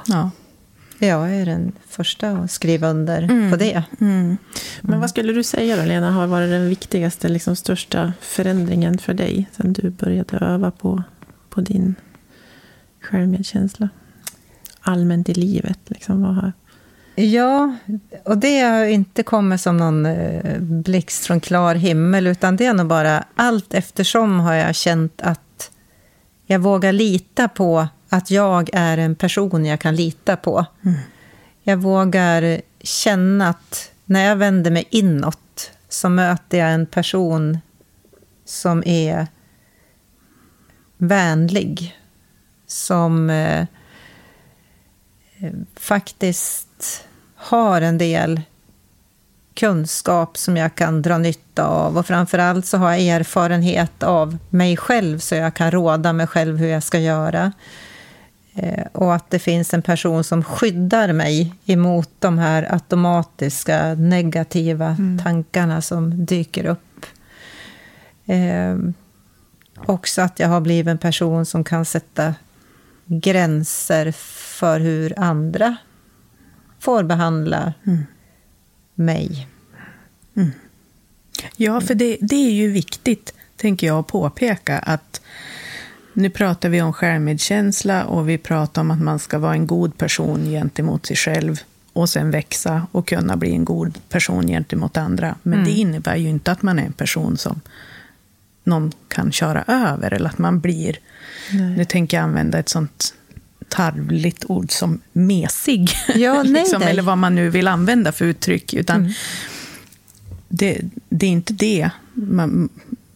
Ja. Jag är den första att skriva under Mm. på det. Mm. Men vad skulle du säga då, Lena, har varit den viktigaste, liksom, största förändringen för dig sen du började öva på, på din självmedkänsla? Allmänt i livet, liksom, vad har... Ja, och det har inte kommit som någon eh, blixt från klar himmel, utan det är nog bara allt eftersom har jag känt att jag vågar lita på att jag är en person jag kan lita på. Jag vågar känna att när jag vänder mig inåt så möter jag en person som är vänlig. Som eh, faktiskt har en del kunskap som jag kan dra nytta av. Och framförallt så har jag erfarenhet av mig själv så jag kan råda mig själv hur jag ska göra. Eh, Och att det finns en person som skyddar mig emot de här automatiska negativa tankarna som dyker upp. Eh, också att jag har blivit en person som kan sätta gränser för hur andra får behandla mig. Ja, för det, det är ju viktigt, tänker jag, att påpeka att nu pratar vi om självmedkänsla och vi pratar om att man ska vara en god person gentemot sig själv och sen växa och kunna bli en god person gentemot andra. Men det innebär ju inte att man är en person som någon kan köra över eller att man blir, nu tänker jag använda ett sånt tarvligt ord som mesig. Ja, nej, liksom, nej. eller vad man nu vill använda för uttryck. Utan det, det är inte det. Man,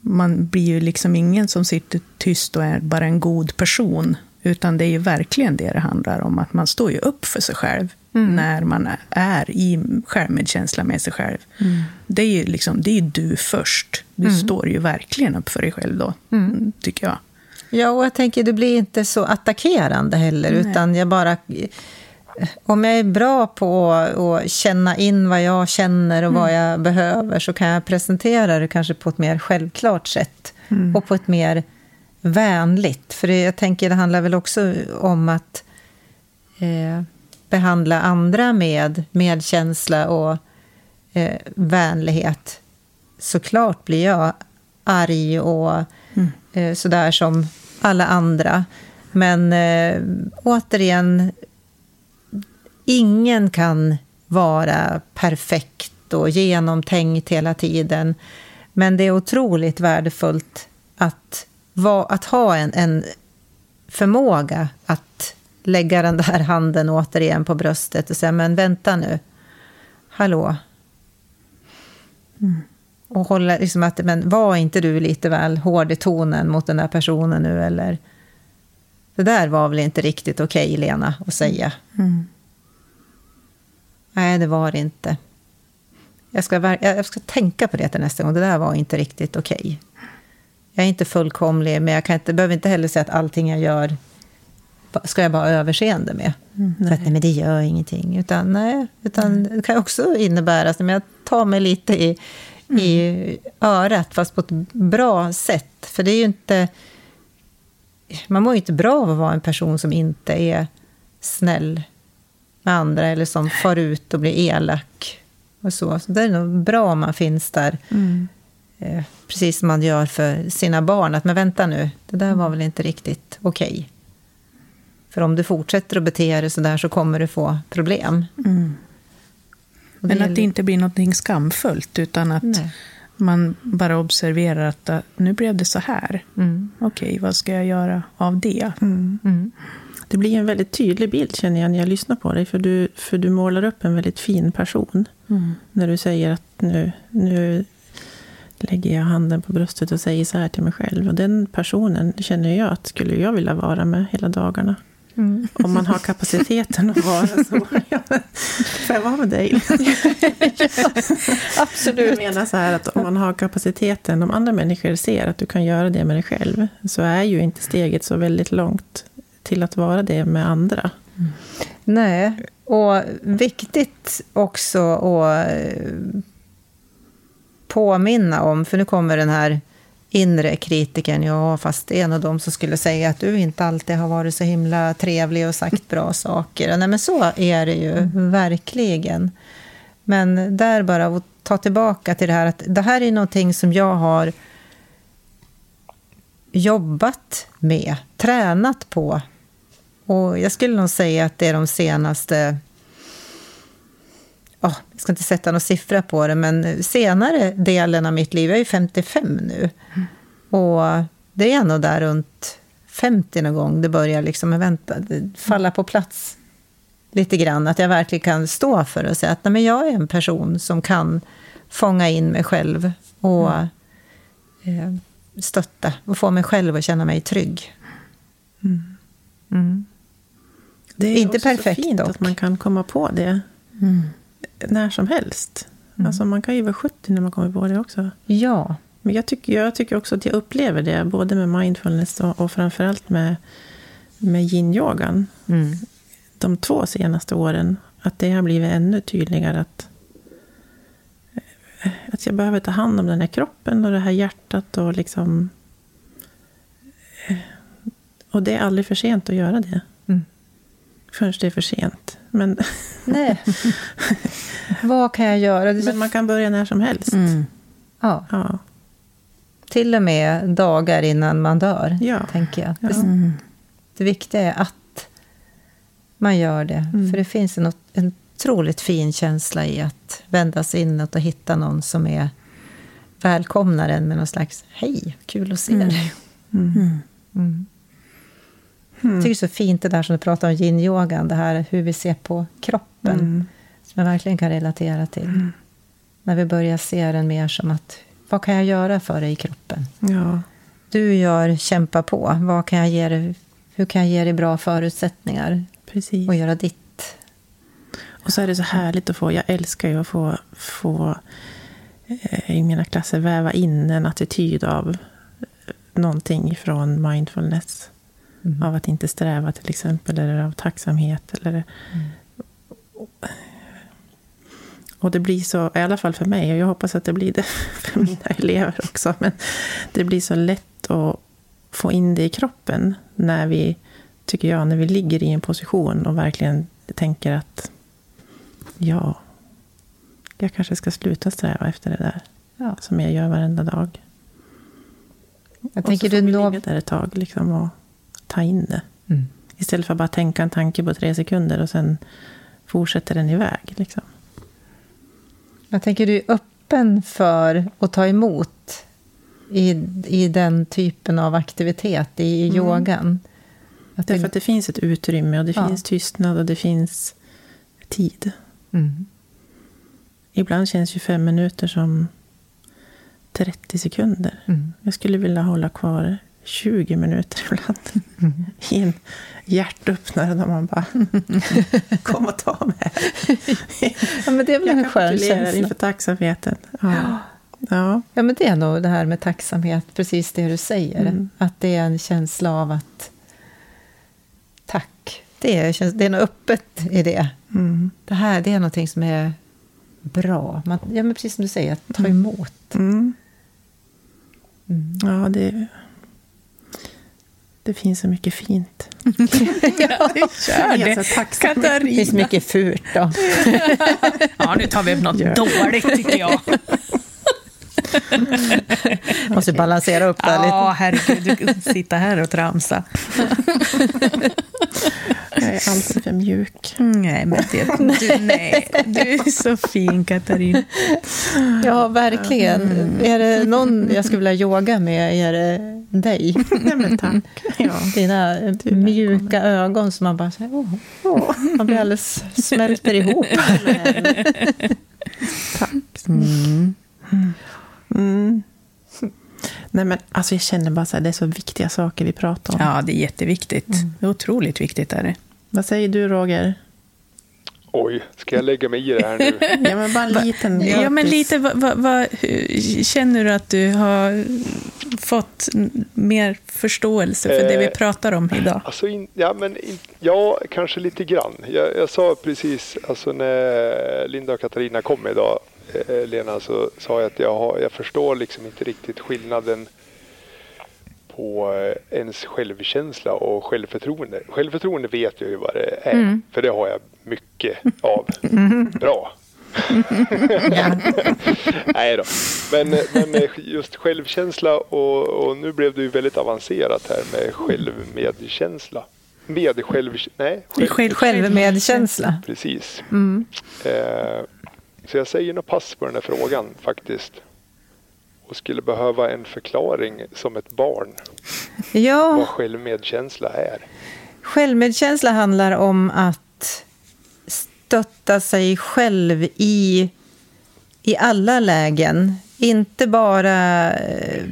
man blir ju liksom ingen som sitter tyst och är bara en god person. Utan det är ju verkligen det det handlar om. Att man står ju upp för sig själv när man är i självmedkänsla med sig själv. Det är ju liksom, det är du först. Du står ju verkligen upp för dig själv då, tycker jag. Ja, och jag tänker, du blir inte så attackerande heller, Nej. utan jag bara... Om jag är bra på att känna in vad jag känner och vad jag behöver så kan jag presentera det kanske på ett mer självklart sätt och på ett mer vänligt. För det, jag tänker, det handlar väl också om att eh, behandla andra med medkänsla och eh, vänlighet. Såklart blir jag arg och eh, sådär som alla andra. Men eh, återigen, ingen kan vara perfekt och genomtänkt hela tiden. Men det är otroligt värdefullt att, va, att ha en, en förmåga att lägga den där handen återigen på bröstet och säga, men vänta nu, hallå. Mm. Och hålla, liksom att, men var inte du lite väl hård i tonen mot den där personen nu, eller? Det där var väl inte riktigt okej, Lena, att säga. Mm. Nej, det var det inte. Jag ska, jag ska tänka på det till nästa gång. Det där var inte riktigt okej. Jag är inte fullkomlig, men jag kan inte, behöver inte heller säga att allting jag gör ska jag bara ha överseende med. För att, nej, men det gör ingenting. Utan, nej, utan det kan också innebära att jag tar mig lite i, i örat, fast på ett bra sätt. För det är ju inte... Man mår ju inte bra av att vara en person som inte är snäll med andra eller som far ut och blir elak. Och så. så det är nog bra om man finns där, eh, precis som man gör för sina barn. Att men vänta nu, det där var väl inte riktigt okej. För om du fortsätter att bete dig så där så kommer du få problem. Och Men att det inte blir något skamfullt, utan att Nej. man bara observerar att nu blev det så här. Mm. Okej, vad ska jag göra av det? Mm. Det blir en väldigt tydlig bild känner jag när jag lyssnar på dig. För du, för du målar upp en väldigt fin person. När du säger att nu, nu lägger jag handen på bröstet och säger så här till mig själv. Och den personen känner jag att skulle jag vilja vara med hela dagarna. Mm. Om man har kapaciteten att vara så. Får jag vara med dig? ja, absolut. Jag menar så här att om man har kapaciteten, om andra människor ser att du kan göra det med dig själv, så är ju inte steget så väldigt långt till att vara det med andra. Mm. Nej, och viktigt också att eh, påminna om, för nu kommer den här inre kritiken, ja, fast en av dem som skulle säga att du inte alltid har varit så himla trevlig och sagt bra saker. Nej, men så är det ju mm. verkligen. Men där bara att ta tillbaka till det här att det här är någonting som jag har jobbat med, tränat på. Och jag skulle nog säga att det är de senaste oh, jag ska inte sätta någon siffra på det, men senare delen av mitt liv, jag är 55 nu. Mm. Och det är nog där runt 50 någon gång det börjar liksom, vänta, falla på plats lite grann. Att jag verkligen kan stå för och säga att nej, men jag är en person som kan fånga in mig själv och mm. eh, stötta och få mig själv att känna mig trygg. Mm. Mm. Det är inte perfekt fint dock. att man kan komma på det. Mm när som helst. Mm. Alltså man kan ju vara 70 när man kommer på det också. Ja. Men jag tycker, jag tycker också att jag upplever det, både med mindfulness och, och framförallt med, med yin-yogan. Mm. De två senaste åren, att det har blivit ännu tydligare att, att jag behöver ta hand om den här kroppen och det här hjärtat och liksom... Och det är aldrig för sent att göra det. Mm. Förrän det är för sent. Men... Nej. Vad kan jag göra? Men man kan börja när som helst. Mm. Ja. ja. Till och med dagar innan man dör, ja. tänker jag. Ja. Det, det viktiga är att man gör det. Mm. För det finns en, en otroligt fin känsla i att vända sig inåt och hitta någon som är välkomnar en med någon slags hej, kul att se mm. dig. Mm. Mm. Mm. Jag tycker det är så fint det där som du pratar om yin-yogan, det här hur vi ser på kroppen. Mm. Som jag verkligen kan relatera till. Mm. När vi börjar se den mer som att, vad kan jag göra för dig i kroppen? Ja. Du gör kämpa på. Vad kan jag ge dig, hur kan jag ge dig bra förutsättningar? Precis. Och göra ditt. Och så är det så härligt att få, jag älskar ju att få, få eh, i mina klasser väva in en attityd av någonting från mindfulness. Mm. Av att inte sträva till exempel, eller av tacksamhet. Eller, mm. Och det blir så, i alla fall för mig, och jag hoppas att det blir det för mina elever också, men det blir så lätt att få in det i kroppen när vi, tycker jag, när vi ligger i en position och verkligen tänker att ja, jag kanske ska sluta sträva efter det där ja. som jag gör varenda dag. Jag och tänker så får du vi nå... ligga där ett tag liksom, och ta in det. Mm. Istället för att bara tänka en tanke på tre sekunder och sen fortsätter den iväg. Liksom. Jag tänker du är öppen för att ta emot i, i den typen av aktivitet i mm. yogan? Att Därför det... att det finns ett utrymme och det ja. finns tystnad och det finns tid. Mm. Ibland känns ju fem minuter som 30 sekunder. Mm. Jag skulle vilja hålla kvar 20 minuter ibland. Mm. I en hjärtöppnare där man bara kom och ta mig ja, men det är väl jag en skön känsla. inför tacksamheten. Ja. Ja. ja, men det är nog det här med tacksamhet, precis det du säger. Mm. Att det är en känsla av att tack. Det är, det är något öppet i det. Mm. Det här det är någonting som är bra. Man, ja, men precis som du säger, att ta mm. emot. Mm. Ja, det det finns så mycket fint. ja, det gör det. Katarina. Det finns mycket fult då. ja, nu tar vi upp något dåligt tycker jag. Måste balansera upp det lite. Ja, herregud. Du sitta här och tramsa. Jag är alltid för mjuk. Nej, men det, du, nej, du är så fin, Katarina. Ja, verkligen. Mm. Är det någon jag skulle vilja yoga med, är det dig. Nej, men tack. Ja. Dina mjuka ögon som man bara säger, åh, åh. Man blir alldeles smälter ihop. tack. Mm. Mm. Nej, men alltså jag känner bara så här, det är så viktiga saker vi pratar om. Ja, det är jätteviktigt. Det är otroligt viktigt. Är det. Vad säger du, Roger? Oj, ska jag lägga mig i det här nu? Ja, men bara en liten Ja, men lite, vad, vad, vad, hur- känner du att du har fått mer förståelse för det vi Eh, pratar om idag? Alltså, in, ja, men in, ja, kanske lite grann. Jag, jag sa precis, alltså när Linda och Katarina kom idag, eh, Lena, så sa jag att jag, har, jag förstår liksom inte riktigt skillnaden på eh, ens självkänsla och självförtroende. Självförtroende vet jag ju vad det är, för det har jag mycket av. Bra. Nej då. Men, men just självkänsla och, och nu blev det ju väldigt avancerat här med självmedkänsla. Med själv... Nej, själv, Själv- Självmedkänsla. precis. Eh, så jag säger nog pass på den här frågan faktiskt. Och skulle behöva en förklaring som ett barn Ja, vad självmedkänsla är. självmedkänsla handlar om att stötta sig själv i, i alla lägen. Inte bara eh,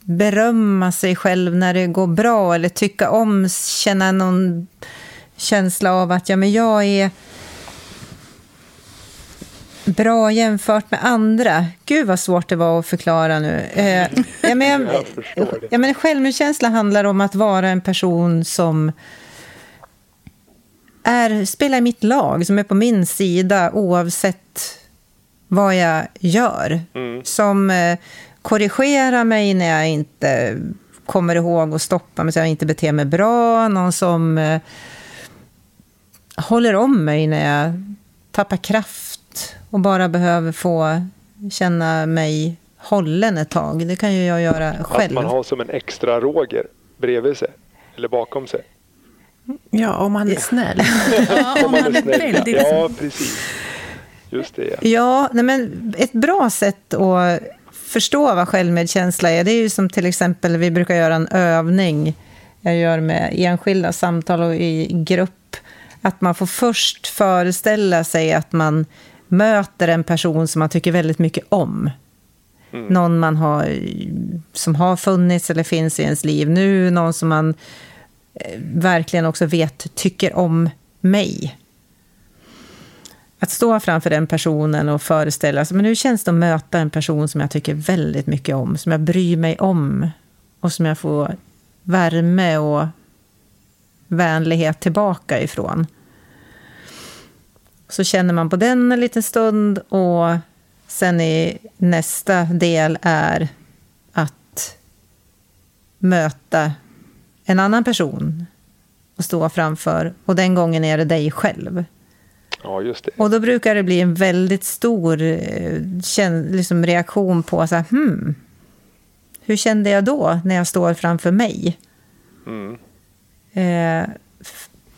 berömma sig själv när det går bra eller tycka om, känna någon känsla av att ja, men jag är bra jämfört med andra. Gud vad svårt det var att förklara nu. Eh, ja, men, ja, men självmedkänsla handlar om att vara en person som är, spelar i mitt lag, som är på min sida oavsett vad jag gör. Mm. Som eh, korrigerar mig när jag inte kommer ihåg att stoppa mig så jag inte beter mig bra. Någon som eh, håller om mig när jag tappar kraft och bara behöver få känna mig hållen ett tag. Det kan ju jag göra Att själv. man har som en extra Roger bredvid sig eller bakom sig. Ja, om man är snäll. Ja, om man är snäll. Ja, precis. Just det. ja. Ja, nej men ett bra sätt att förstå vad självmedkänsla är, det är ju som till exempel, vi brukar göra en övning, jag gör med enskilda samtal och i grupp, att man får först föreställa sig att man möter en person som man tycker väldigt mycket om. Någon man har, som har funnits eller finns i ens liv nu, någon som man eh, verkligen också vet tycker om mig. Att stå framför den personen och föreställa sig, men hur känns det att möta en person som jag tycker väldigt mycket om, som jag bryr mig om och som jag får värme och vänlighet tillbaka ifrån. Så känner man på den en liten stund och sen i nästa del är att möta en annan person och stå framför. Och den gången är det dig själv. ja, just det. Och då brukar det bli en väldigt stor eh, liksom reaktion på så här, hmm, hur kände jag då när jag står framför mig? Mm. Eh,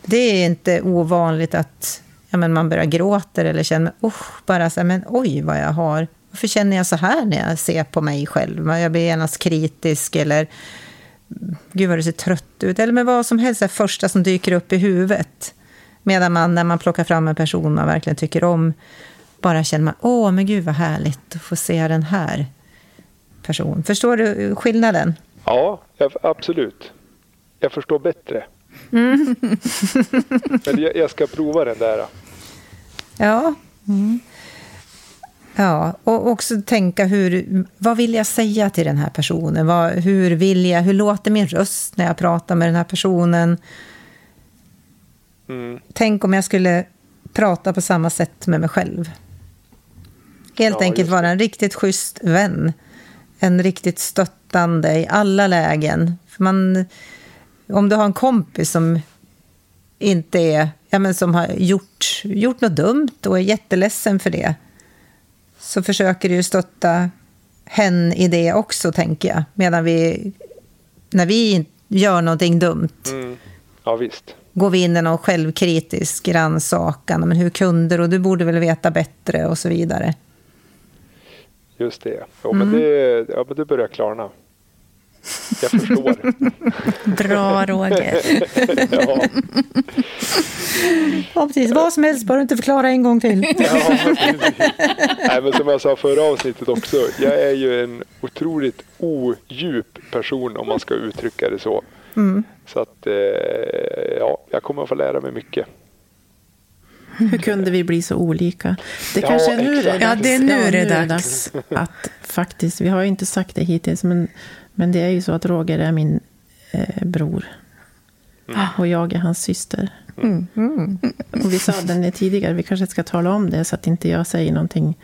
det är inte ovanligt att ja, men man börjar gråta eller känner, usch, bara så här, men oj vad jag har. Varför känner jag så här när jag ser på mig själv? Jag blir genast kritisk eller gud vad du ser trött ut. Eller med vad som helst, det första som dyker upp i huvudet. Medan man, när man plockar fram en person man verkligen tycker om, bara känner man, åh men gud vad härligt att få se den här personen. Förstår du skillnaden? Ja, absolut. Jag förstår bättre. Mm. Men jag, jag ska prova den där. Ja. Ja, och också tänka hur, vad vill jag säga till den här personen? Vad, hur vill jag, hur låter min röst när jag pratar med den här personen? Mm. Tänk om jag skulle prata på samma sätt med mig själv. Helt Ja, enkelt vara en riktigt schysst vän. En riktigt stöttande i alla lägen. För man, om du har en kompis som inte är, ja men som har gjort, gjort något dumt och är jätteledsen för det, så försöker du stötta hen i det också, tänker jag. Medan vi, när vi gör någonting dumt, Mm. Ja, visst. går vi in i någon självkritisk rannsakan. Men hur kunde du? Du borde väl veta bättre och så vidare. Just det. Ja, men, det, ja, men det börjar klarna. Jag förstår. Bra Roger. ja. Ja, precis. Vad som helst, bara du inte förklara en gång till. Ja, Nej, men som jag sa förra avsnittet också, jag är ju en otroligt odjup person om man ska uttrycka det så. Mm. Så att eh, ja, jag kommer att få lära mig mycket. Hur kunde vi bli så olika? Det Ja, kanske är nu det är dags. Ja, det är nu det är dags. Att faktiskt, vi har ju inte sagt det hittills, men, men det är ju så att Roger är min eh, bror. Och jag är hans syster. Mm. Och vi sa den tidigare, vi kanske ska tala om det så att inte jag säger någonting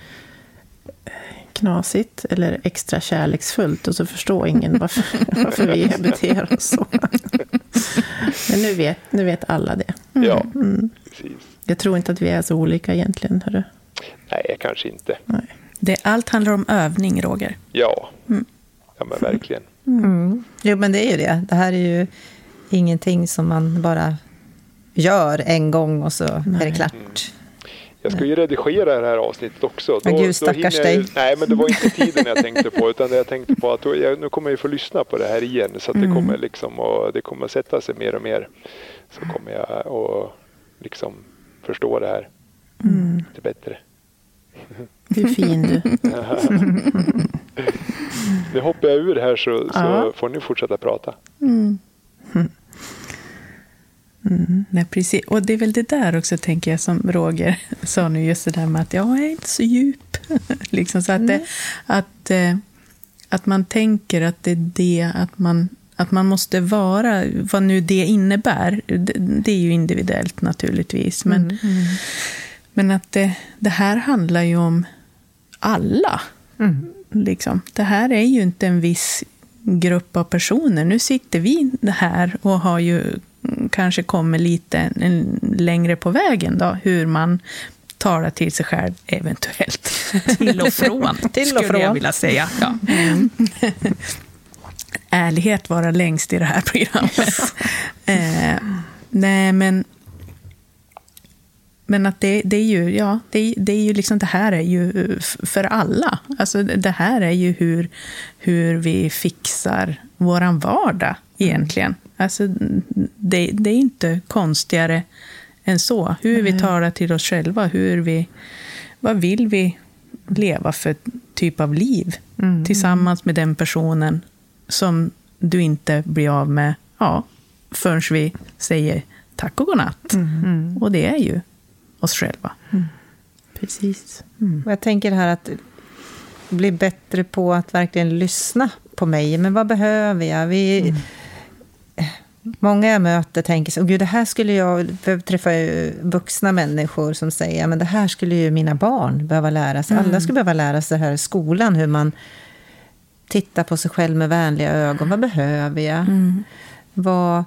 eh, knasigt eller extra kärleksfullt och så förstår ingen varför, varför vi beter oss så. Men nu vet, nu vet alla det. Ja, Mm. precis. Jag tror inte att vi är så olika egentligen. Hörru. Nej, kanske inte. Nej. Det, allt handlar om övning, Roger. Ja, ja men verkligen. Mm. Jo, men det är ju det. Det här är ju ingenting som man bara gör en gång och så är det Nej. klart. Jag ska ju redigera det här avsnittet också. Men gud, stackars hinner jag- dig. Nej, men det var inte tiden jag tänkte på. Utan det jag tänkte på att då, jag, nu kommer jag ju få lyssna på det här igen. Så att det kommer liksom och det kommer sätta sig mer och mer. Så kommer jag att liksom förstå det här lite bättre. Du är fin du. Nu hoppar jag ur här så, så Ja. får ni fortsätta prata. Nej, precis. Och det är väl det där också, tänker jag, som Roger sa nu, just det där med att jag är inte så djup. liksom, så att, det, att, eh, att man tänker att det är det, att man, att man måste vara, vad nu det innebär, det, det är ju individuellt naturligtvis. Men, men att det, det här handlar ju om alla. Mm. Liksom. Det här är ju inte en viss grupp av personer. Nu sitter vi här och har ju mm, kanske kommit lite längre på vägen då, hur man talar till sig själv, eventuellt. Till och från, Till och skulle jag från. vilja säga. Ja. Ärlighet vara längst i det här programmet. eh, nej, men men att det, det är ju, ja, det, det är ju liksom, det här är ju för alla. Alltså det här är ju hur, hur vi fixar våran vardag egentligen. Alltså det, det är inte konstigare än så. Hur vi talar till oss själva, hur vi, vad vill vi leva för typ av liv tillsammans med den personen som du inte blir av med ja, förrän vi säger tack och godnatt. Och det är ju oss själva. Precis. Och jag tänker här att bli bättre på att verkligen lyssna på mig. Men vad behöver jag? Vi, Många jag möter tänker så, "Åh, gud det här skulle jag, jag träffar ju vuxna människor som säger, men det här skulle ju mina barn behöva lära sig. Alla skulle behöva lära sig det här i skolan, hur man tittar på sig själv med vänliga ögon. Vad behöver jag? Vad,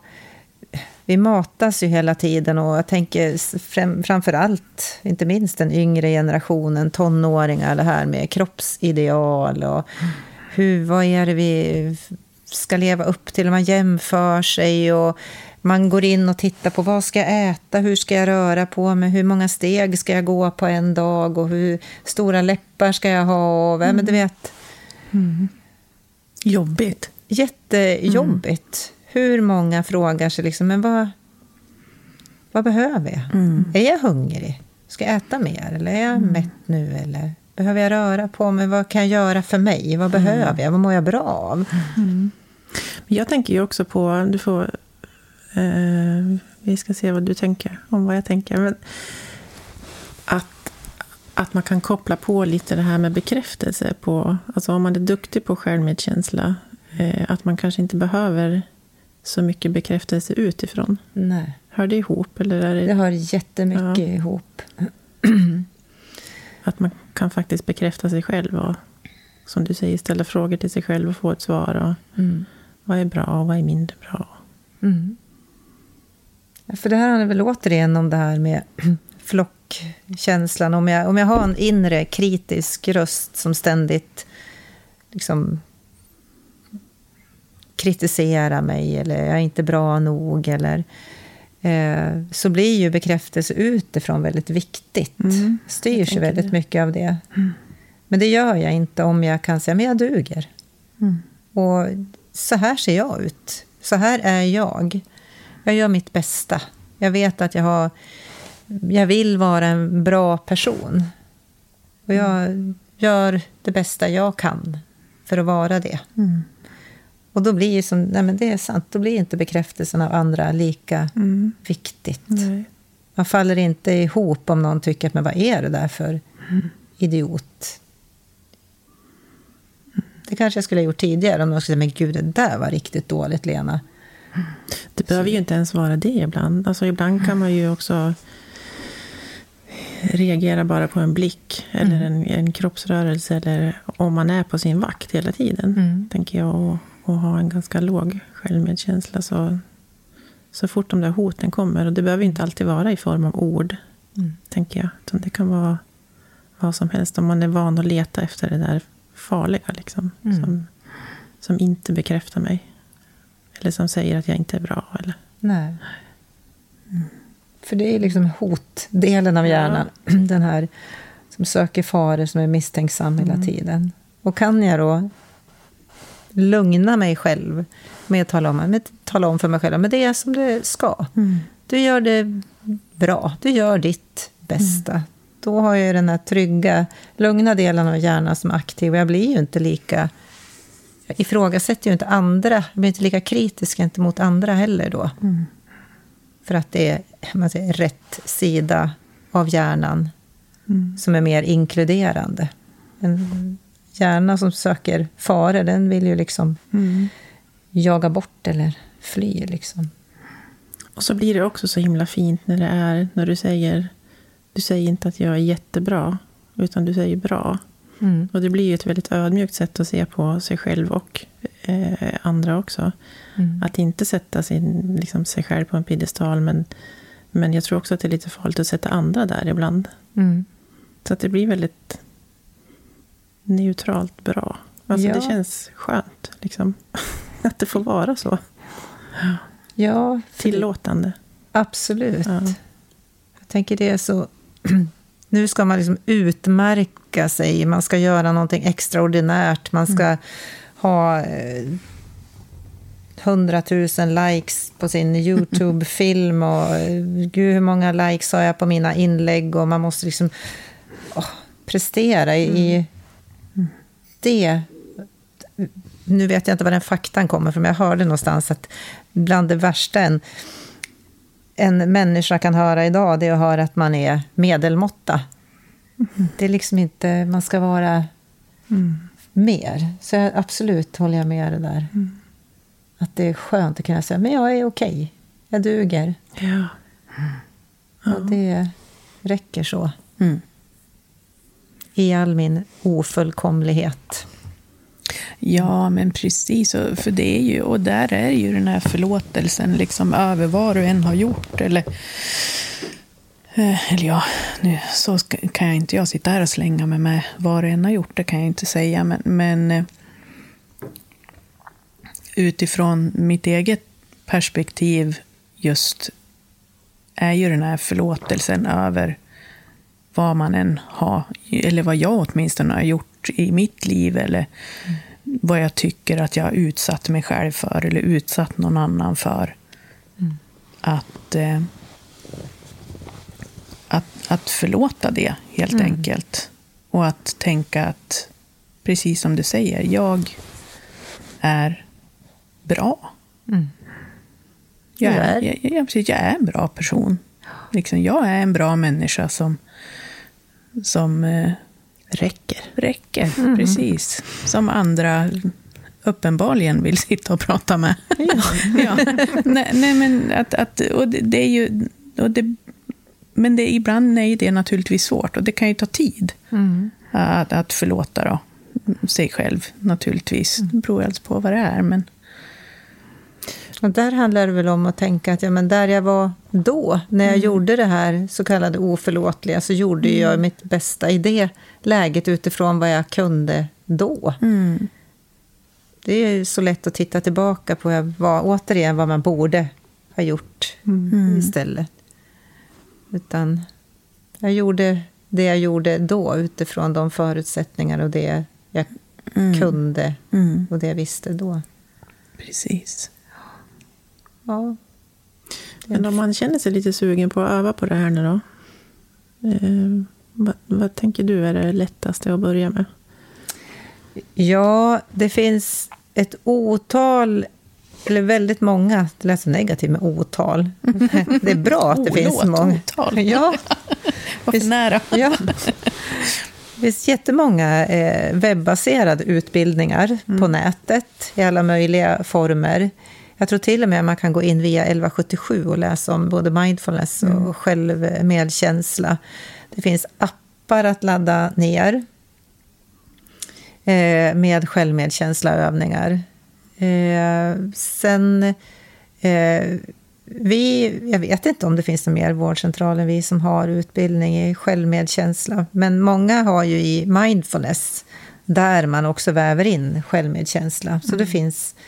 vi matas ju hela tiden och jag tänker fram, framför allt, inte minst den yngre generationen, tonåringar, det här med kroppsideal och hur, vad är det vi ska leva upp till? Man jämför sig och man går in och tittar på vad ska jag äta, hur ska jag röra på mig, hur många steg ska jag gå på en dag och hur stora läppar ska jag ha? Och, men du vet, Jobbigt. jättejobbigt. Hur många frågar sig liksom, men vad, vad behöver jag? Är jag hungrig? Ska jag äta mer? Eller är jag mätt nu? Eller behöver jag röra på mig? Vad kan jag göra för mig? Vad behöver jag? Vad mår jag bra av? Men Jag tänker ju också på, du får, eh, vi ska se vad du tänker om vad jag tänker. Men att, att man kan koppla på lite det här med bekräftelse på, alltså om man är duktig på självmedkänsla, eh, att man kanske inte behöver så mycket bekräftelse utifrån. Nej, Hör det ihop? Eller är det, det hör jättemycket Ja. ihop. att man kan faktiskt bekräfta sig själv och som du säger, ställa frågor till sig själv och få ett svar. Och Mm. vad är bra och vad är mindre bra? Mm. För det här handlar väl återigen om det här med flockkänslan. Om jag, om jag har en inre kritisk röst som ständigt liksom kritiserar mig eller jag är inte bra nog eller eh, så blir ju bekräftelse utifrån väldigt viktigt. Mm, Styrs ju väldigt det. mycket av det. Men det gör jag inte om jag kan säga men jag duger. Mm. Och så här ser jag ut. Så här är jag. Jag gör mitt bästa. Jag vet att jag har... Jag vill vara en bra person. Och jag gör det bästa jag kan för att vara det. Mm. Och då blir ju som, nej men det är sant, då blir inte bekräftelsen av andra lika Mm. viktigt. Nej. Man faller inte ihop om någon tycker att men vad är det där för idiot? Det kanske jag skulle ha gjort tidigare om någon skulle säga men gud det där var riktigt dåligt Lena. Det behöver ju inte ens vara det ibland. Alltså ibland kan man ju också reagera bara på en blick eller en, en kroppsrörelse eller om man är på sin vakt hela tiden, Mm. tänker jag, och, och ha en ganska låg självmedkänsla. Så, så fort de där hoten kommer, och det behöver inte alltid vara i form av ord, Mm. tänker jag. Utan det kan vara vad som helst. Om man är van att leta efter det där farliga, liksom, Mm. som, som inte bekräftar mig. Eller som säger att jag inte är bra. Eller, Nej. För det är liksom hotdelen av hjärnan. Den här som söker faror, som är misstänksam hela tiden. Och kan jag då lugna mig själv med att tala om, med, tala om för mig själv att det är som det ska. Mm. Du gör det bra, du gör ditt bästa. Då har jag den här trygga, lugna delen av hjärnan som är aktiv. Och jag blir ju inte lika... Jag ifrågasätter ju inte andra. Jag blir inte lika kritisk gentemot andra heller då. Mm. För att det är man säger, rätt sida av hjärnan Mm. som är mer inkluderande. En hjärna som söker faror, den vill ju liksom Mm. jaga bort eller fly. Liksom. Och så blir det också så himla fint när det är, när du säger, du säger inte att jag är jättebra, utan du säger bra. Mm. Och det blir ju ett väldigt ödmjukt sätt att se på sig själv och eh, andra också. Mm. Att inte sätta sin, liksom, sig själv på en piedestal, men, men jag tror också att det är lite farligt att sätta andra där ibland. Mm. Så att det blir väldigt neutralt bra. Alltså Ja. det känns skönt, liksom. Att det får vara så. Ja, Tillåtande. absolut. Ja. Jag tänker det är så... Nu ska man liksom utmärka sig, man ska göra någonting extraordinärt, man ska ha eh, 100 000 likes på sin YouTube-film och eh, gud hur många likes har jag på mina inlägg och man måste liksom åh, prestera i, i det. Nu vet jag inte var den faktan kommer från, men jag hörde någonstans att bland det värsta en, en människa kan höra idag, det är att höra att man är medelmåtta. Det är liksom inte, man ska vara mer. Så jag, absolut håller jag med det där. Att det är skönt att kunna säga, men jag är okej. Jag duger. Ja. Och det räcker så. Mm. I all min ofullkomlighet. Ja, men precis. Och För det är ju, och där är ju den här förlåtelsen liksom över vad du än har gjort. Eller, eh, eller ja, nu så ska, kan jag inte jag sitta här och slänga mig med vad du än har gjort. Det kan jag inte säga. Men, men eh, utifrån mitt eget perspektiv just är ju den här förlåtelsen över vad man än har, eller vad jag åtminstone har gjort i mitt liv, eller vad jag tycker att jag har utsatt mig själv för, eller utsatt någon annan för. Att, eh, att, att förlåta det, helt enkelt. Och att tänka att, precis som du säger, jag är bra. Mm. Jag är, jag, jag, precis, jag är en bra person. Liksom, jag är en bra människa som, som eh, Räcker. räcker. Precis. Som andra uppenbarligen vill sitta och prata med. Ja. nej, nej, men att, att, och det, det är ju... Och det, men det, ibland är det naturligtvis svårt och det kan ju ta tid att, att förlåta då, sig själv naturligtvis. Det beror alltså på vad det är. Men, Och där handlar det väl om att tänka att ja, men där jag var då, när jag gjorde det här så kallade oförlåtliga, så gjorde jag mitt bästa i det läget utifrån vad jag kunde då. mm, Det är så lätt att titta tillbaka på vad, återigen vad man borde ha gjort istället. Utan jag gjorde det jag gjorde då utifrån de förutsättningar och det jag kunde mm. och det jag visste då. Precis. Ja. Men om man känner sig lite sugen på att öva på det här nu då? Eh, vad, vad tänker du är det lättaste att börja med? Ja, det finns ett otal, eller väldigt många, det lät så negativt med otal. Det är bra att det finns Olåt, många. otal. Ja, Var för nära. ja. Det finns jättemånga eh, webbaserade utbildningar på nätet i alla möjliga former. Jag tror till och med man kan gå in via 1177 och läsa om både mindfulness och självmedkänsla. Det finns appar att ladda ner eh, med självmedkänsla-övningar. Eh, sen, eh, vi, jag vet inte om det finns någon mer vårdcentral än vi som har utbildning i självmedkänsla. Men många har ju i mindfulness, där man också väver in självmedkänsla. Så det finns, eh,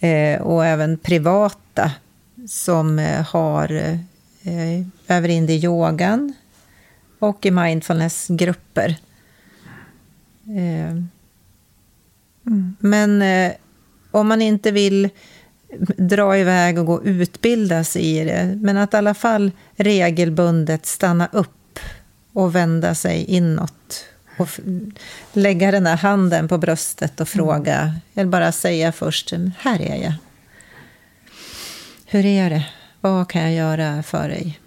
Eh, och även privata som eh, har eh, väver in det i yogan och i mindfulnessgrupper. Eh, mm. men eh, om man inte vill dra iväg och gå och utbilda sig i det, men att i alla fall regelbundet stanna upp och vända sig inåt. Och lägga den där handen på bröstet och fråga, eller bara säga först, här är jag. Hur är det? Vad kan jag göra för dig?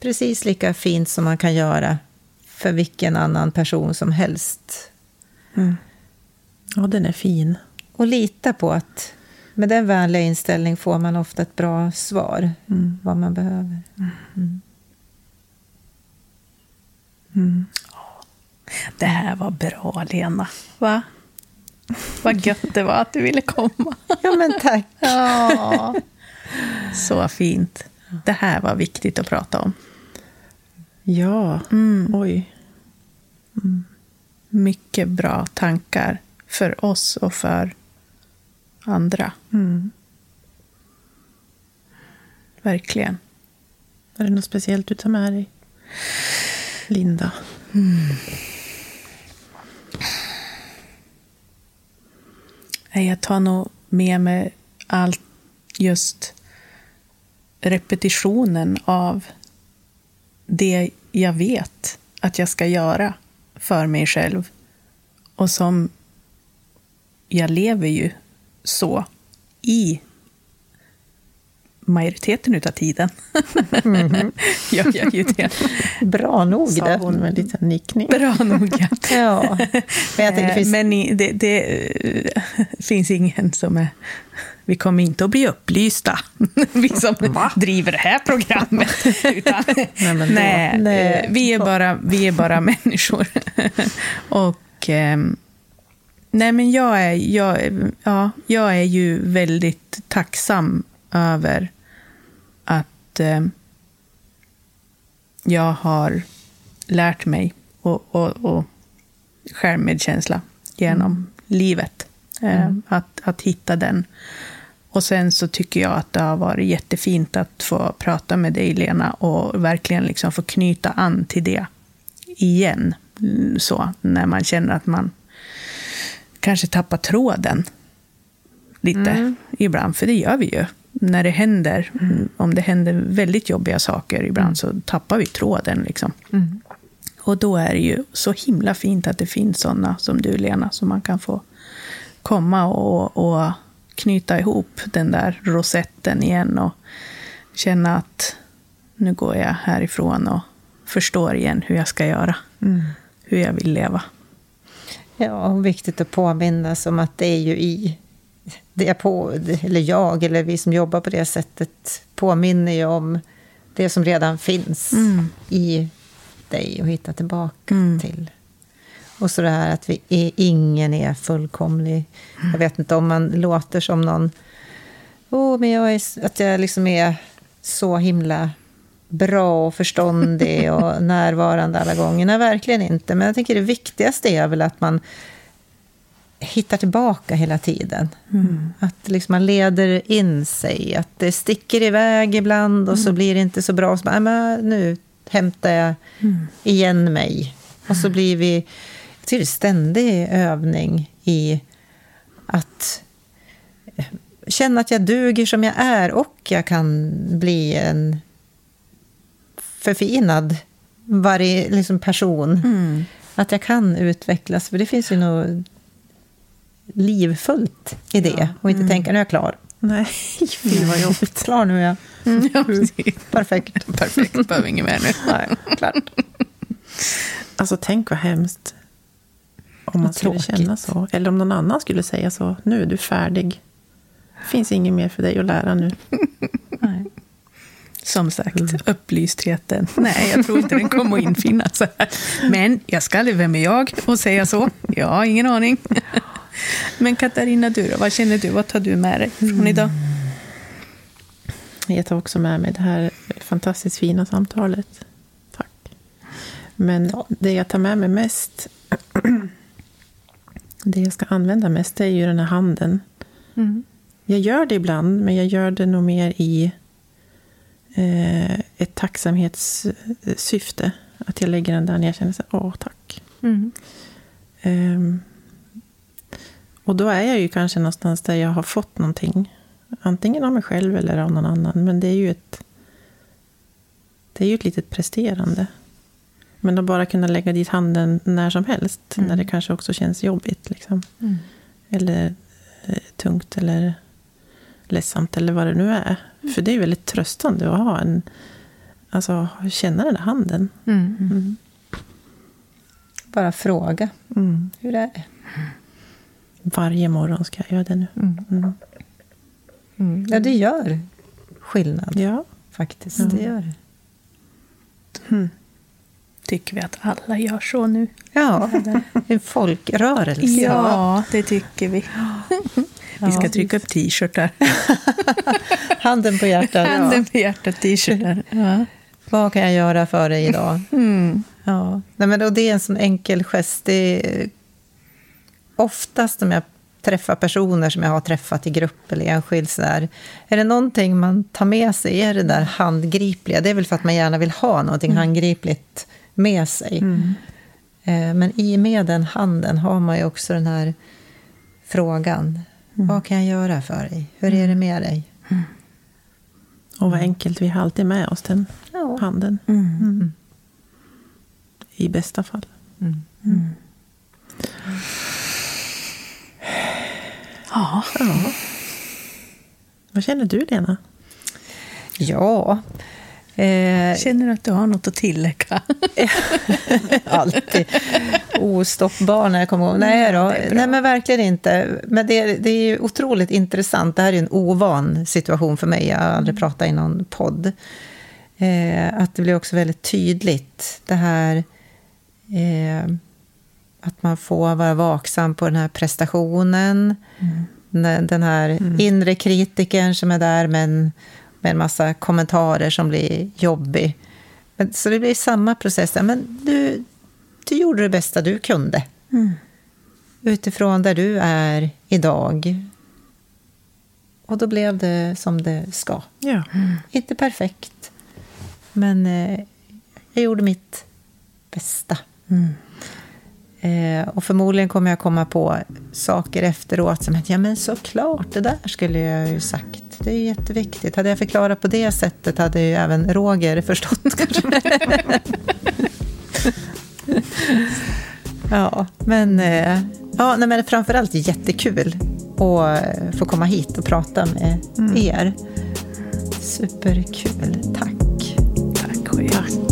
Precis lika fint som man kan göra för vilken annan person som helst. Ja, den är fin. Och lita på att med den vänliga inställning får man ofta ett bra svar, vad man behöver. Det här var bra, Lena. Va? Vad gött det var att du ville komma. Ja, men tack. Ja. Så fint. Det här var viktigt att prata om. Ja, Mm. oj. Mycket bra tankar för oss och för andra. Mm. Verkligen. Är det något speciellt du tar med dig? Linda? Mm. Nej, Jag tar nog med mig allt just repetitionen av det jag vet att jag ska göra för mig själv. Och som jag lever ju så i majoriteten utav tiden. Gör jag ju det. Bra nog Sa det. hon med en liten nickning. Bra nog, ja. Ja. Men jag tänker, det Eh, finns, Men det, det eh, finns ingen som är... Vi kommer inte att bli upplysta, vi som driver det här programmet. Utan, Nej, då- nej, Nej. eh, Vi, är bara, vi är bara människor. Och... ehm, nej, men jag är, jag, ja, jag är ju väldigt tacksam över att ehm, jag har lärt mig och, och, och självmedkänsla genom livet. Eh, Att, att hitta den. Och sen så tycker jag att det har varit jättefint att få prata med dig, Lena, och verkligen liksom få knyta an till det igen. Mm, Så, när man känner att man kanske tappar tråden lite ibland, för det gör vi ju. När det händer, om det händer väldigt jobbiga saker ibland, så tappar vi tråden. Liksom. Och då är det ju så himla fint att det finns sådana som du, Lena, som man kan få komma och, och knyta ihop den där rosetten igen och känna att nu går jag härifrån och förstår igen hur jag ska göra. Hur jag vill leva. ja, och viktigt att påminnas om att det är ju i det på, eller jag, eller vi som jobbar på det sättet, påminner ju om det som redan finns i dig och hitta tillbaka till. Och så det här att vi är, ingen är fullkomlig. Jag vet inte om man låter som någon... Oh, men jag är, att jag liksom är så himla bra och förståndig och närvarande alla gånger. Nej, verkligen inte. Men jag tänker det viktigaste är väl att man hittar tillbaka hela tiden. Att liksom man leder in sig. Att det sticker iväg ibland och så blir det inte så bra. Så bara, "Nej, men nu hämtar jag igen mig. Och så blir vi... Är ständig övning i att känna att jag duger som jag är och jag kan bli en förfinad varje liksom person. Mm. Att jag kan utvecklas, för det finns ju något livfullt i det. Och inte tänka, nu är jag klar. Nej, fy vad jobbigt. Klar nu är jag. Mm, ja. Perfekt. Perfekt, behöver inget mer nu. Nej, klart. Alltså tänk vad hemskt. Om man skulle känna så. Eller om någon annan skulle säga så. Nu är du färdig. Det finns inget mer för dig att lära nu. Nej. Som sagt, upplystheten. Nej, jag tror inte den kommer att infinna sig. Men jag ska aldrig, vem är jag och säga så? Jag har ingen aning. Men Katarina, du då? Vad känner du? Vad tar du med dig från idag? Jag tar också med mig det här fantastiskt fina samtalet. Tack. Men det jag tar med mig mest, det jag ska använda mest, det är ju den här handen. Mm. Jag gör det ibland, men jag gör det nog mer i ett tacksamhetssyfte. Att jag lägger den där när jag känner så åh tack. Mm. Ehm, och då är jag ju kanske någonstans där jag har fått någonting. Antingen av mig själv eller av någon annan. Men det är ju ett, det är ju ett litet presterande. Men att bara kunna lägga dit handen när som helst. Mm. När det kanske också känns jobbigt. Liksom. Mm. Eller eh, tungt eller ledsamt eller vad det nu är. För det är väldigt tröstande att ha en... Alltså känna den där handen. Mm. Mm. Bara fråga. Mm. Hur är det? Varje morgon ska jag göra det nu. Mm. Ja, det gör skillnad Ja. faktiskt. Ja. Det gör det. Tycker vi att alla gör så nu? Ja, en folkrörelse. Ja, det tycker vi. Vi ska trycka upp t-shirtar. Handen på hjärtat. Handen på hjärtat t-shirtar. Ja. Vad kan jag göra för dig idag? Mm. Ja. Nej, men det är en sån enkel gest. Det är oftast om jag träffar personer som jag har träffat i grupp eller enskild så där, Är det någonting man tar med sig, är det där handgripliga. Det är väl för att man gärna vill ha någonting handgripligt med sig. Eh, Men i med den handen har man ju också den här frågan. Vad kan jag göra för dig? Hur är det med dig? Och vad enkelt, vi har alltid med oss den Ja. handen. Mm. I bästa fall. Ja. Ja. Vad känner du, Lena? Ja. Eh, Känner du att du har något att tillägga? alltid ostoppbar när jag kommer ihåg. Nej, då. är bra. Nej, men verkligen inte. Men det, det är otroligt intressant. Det här är en ovan situation för mig. Jag har aldrig pratat i någon podd. Eh, att det blir också väldigt tydligt. Det här eh, att man får vara vaksam på den här prestationen. Den, den här inre kritikern som är där med en, med en massa kommentarer som blir jobbig. Men, så det blir samma process. där. Men du, du gjorde det bästa du kunde. Utifrån där du är idag. Och då blev det som det ska. Ja. Inte perfekt, men eh, jag gjorde mitt bästa. Eh, och förmodligen kommer jag komma på saker efteråt som att ja men såklart, det där skulle jag ju sagt. Det är jätteviktigt. Hade jag förklarat på det sättet hade ju även Roger förstått kanske. ja, men, eh, ja, nej, men framförallt jättekul att eh, få komma hit och prata med er. Superkul. Tack. Tack själv. Tack.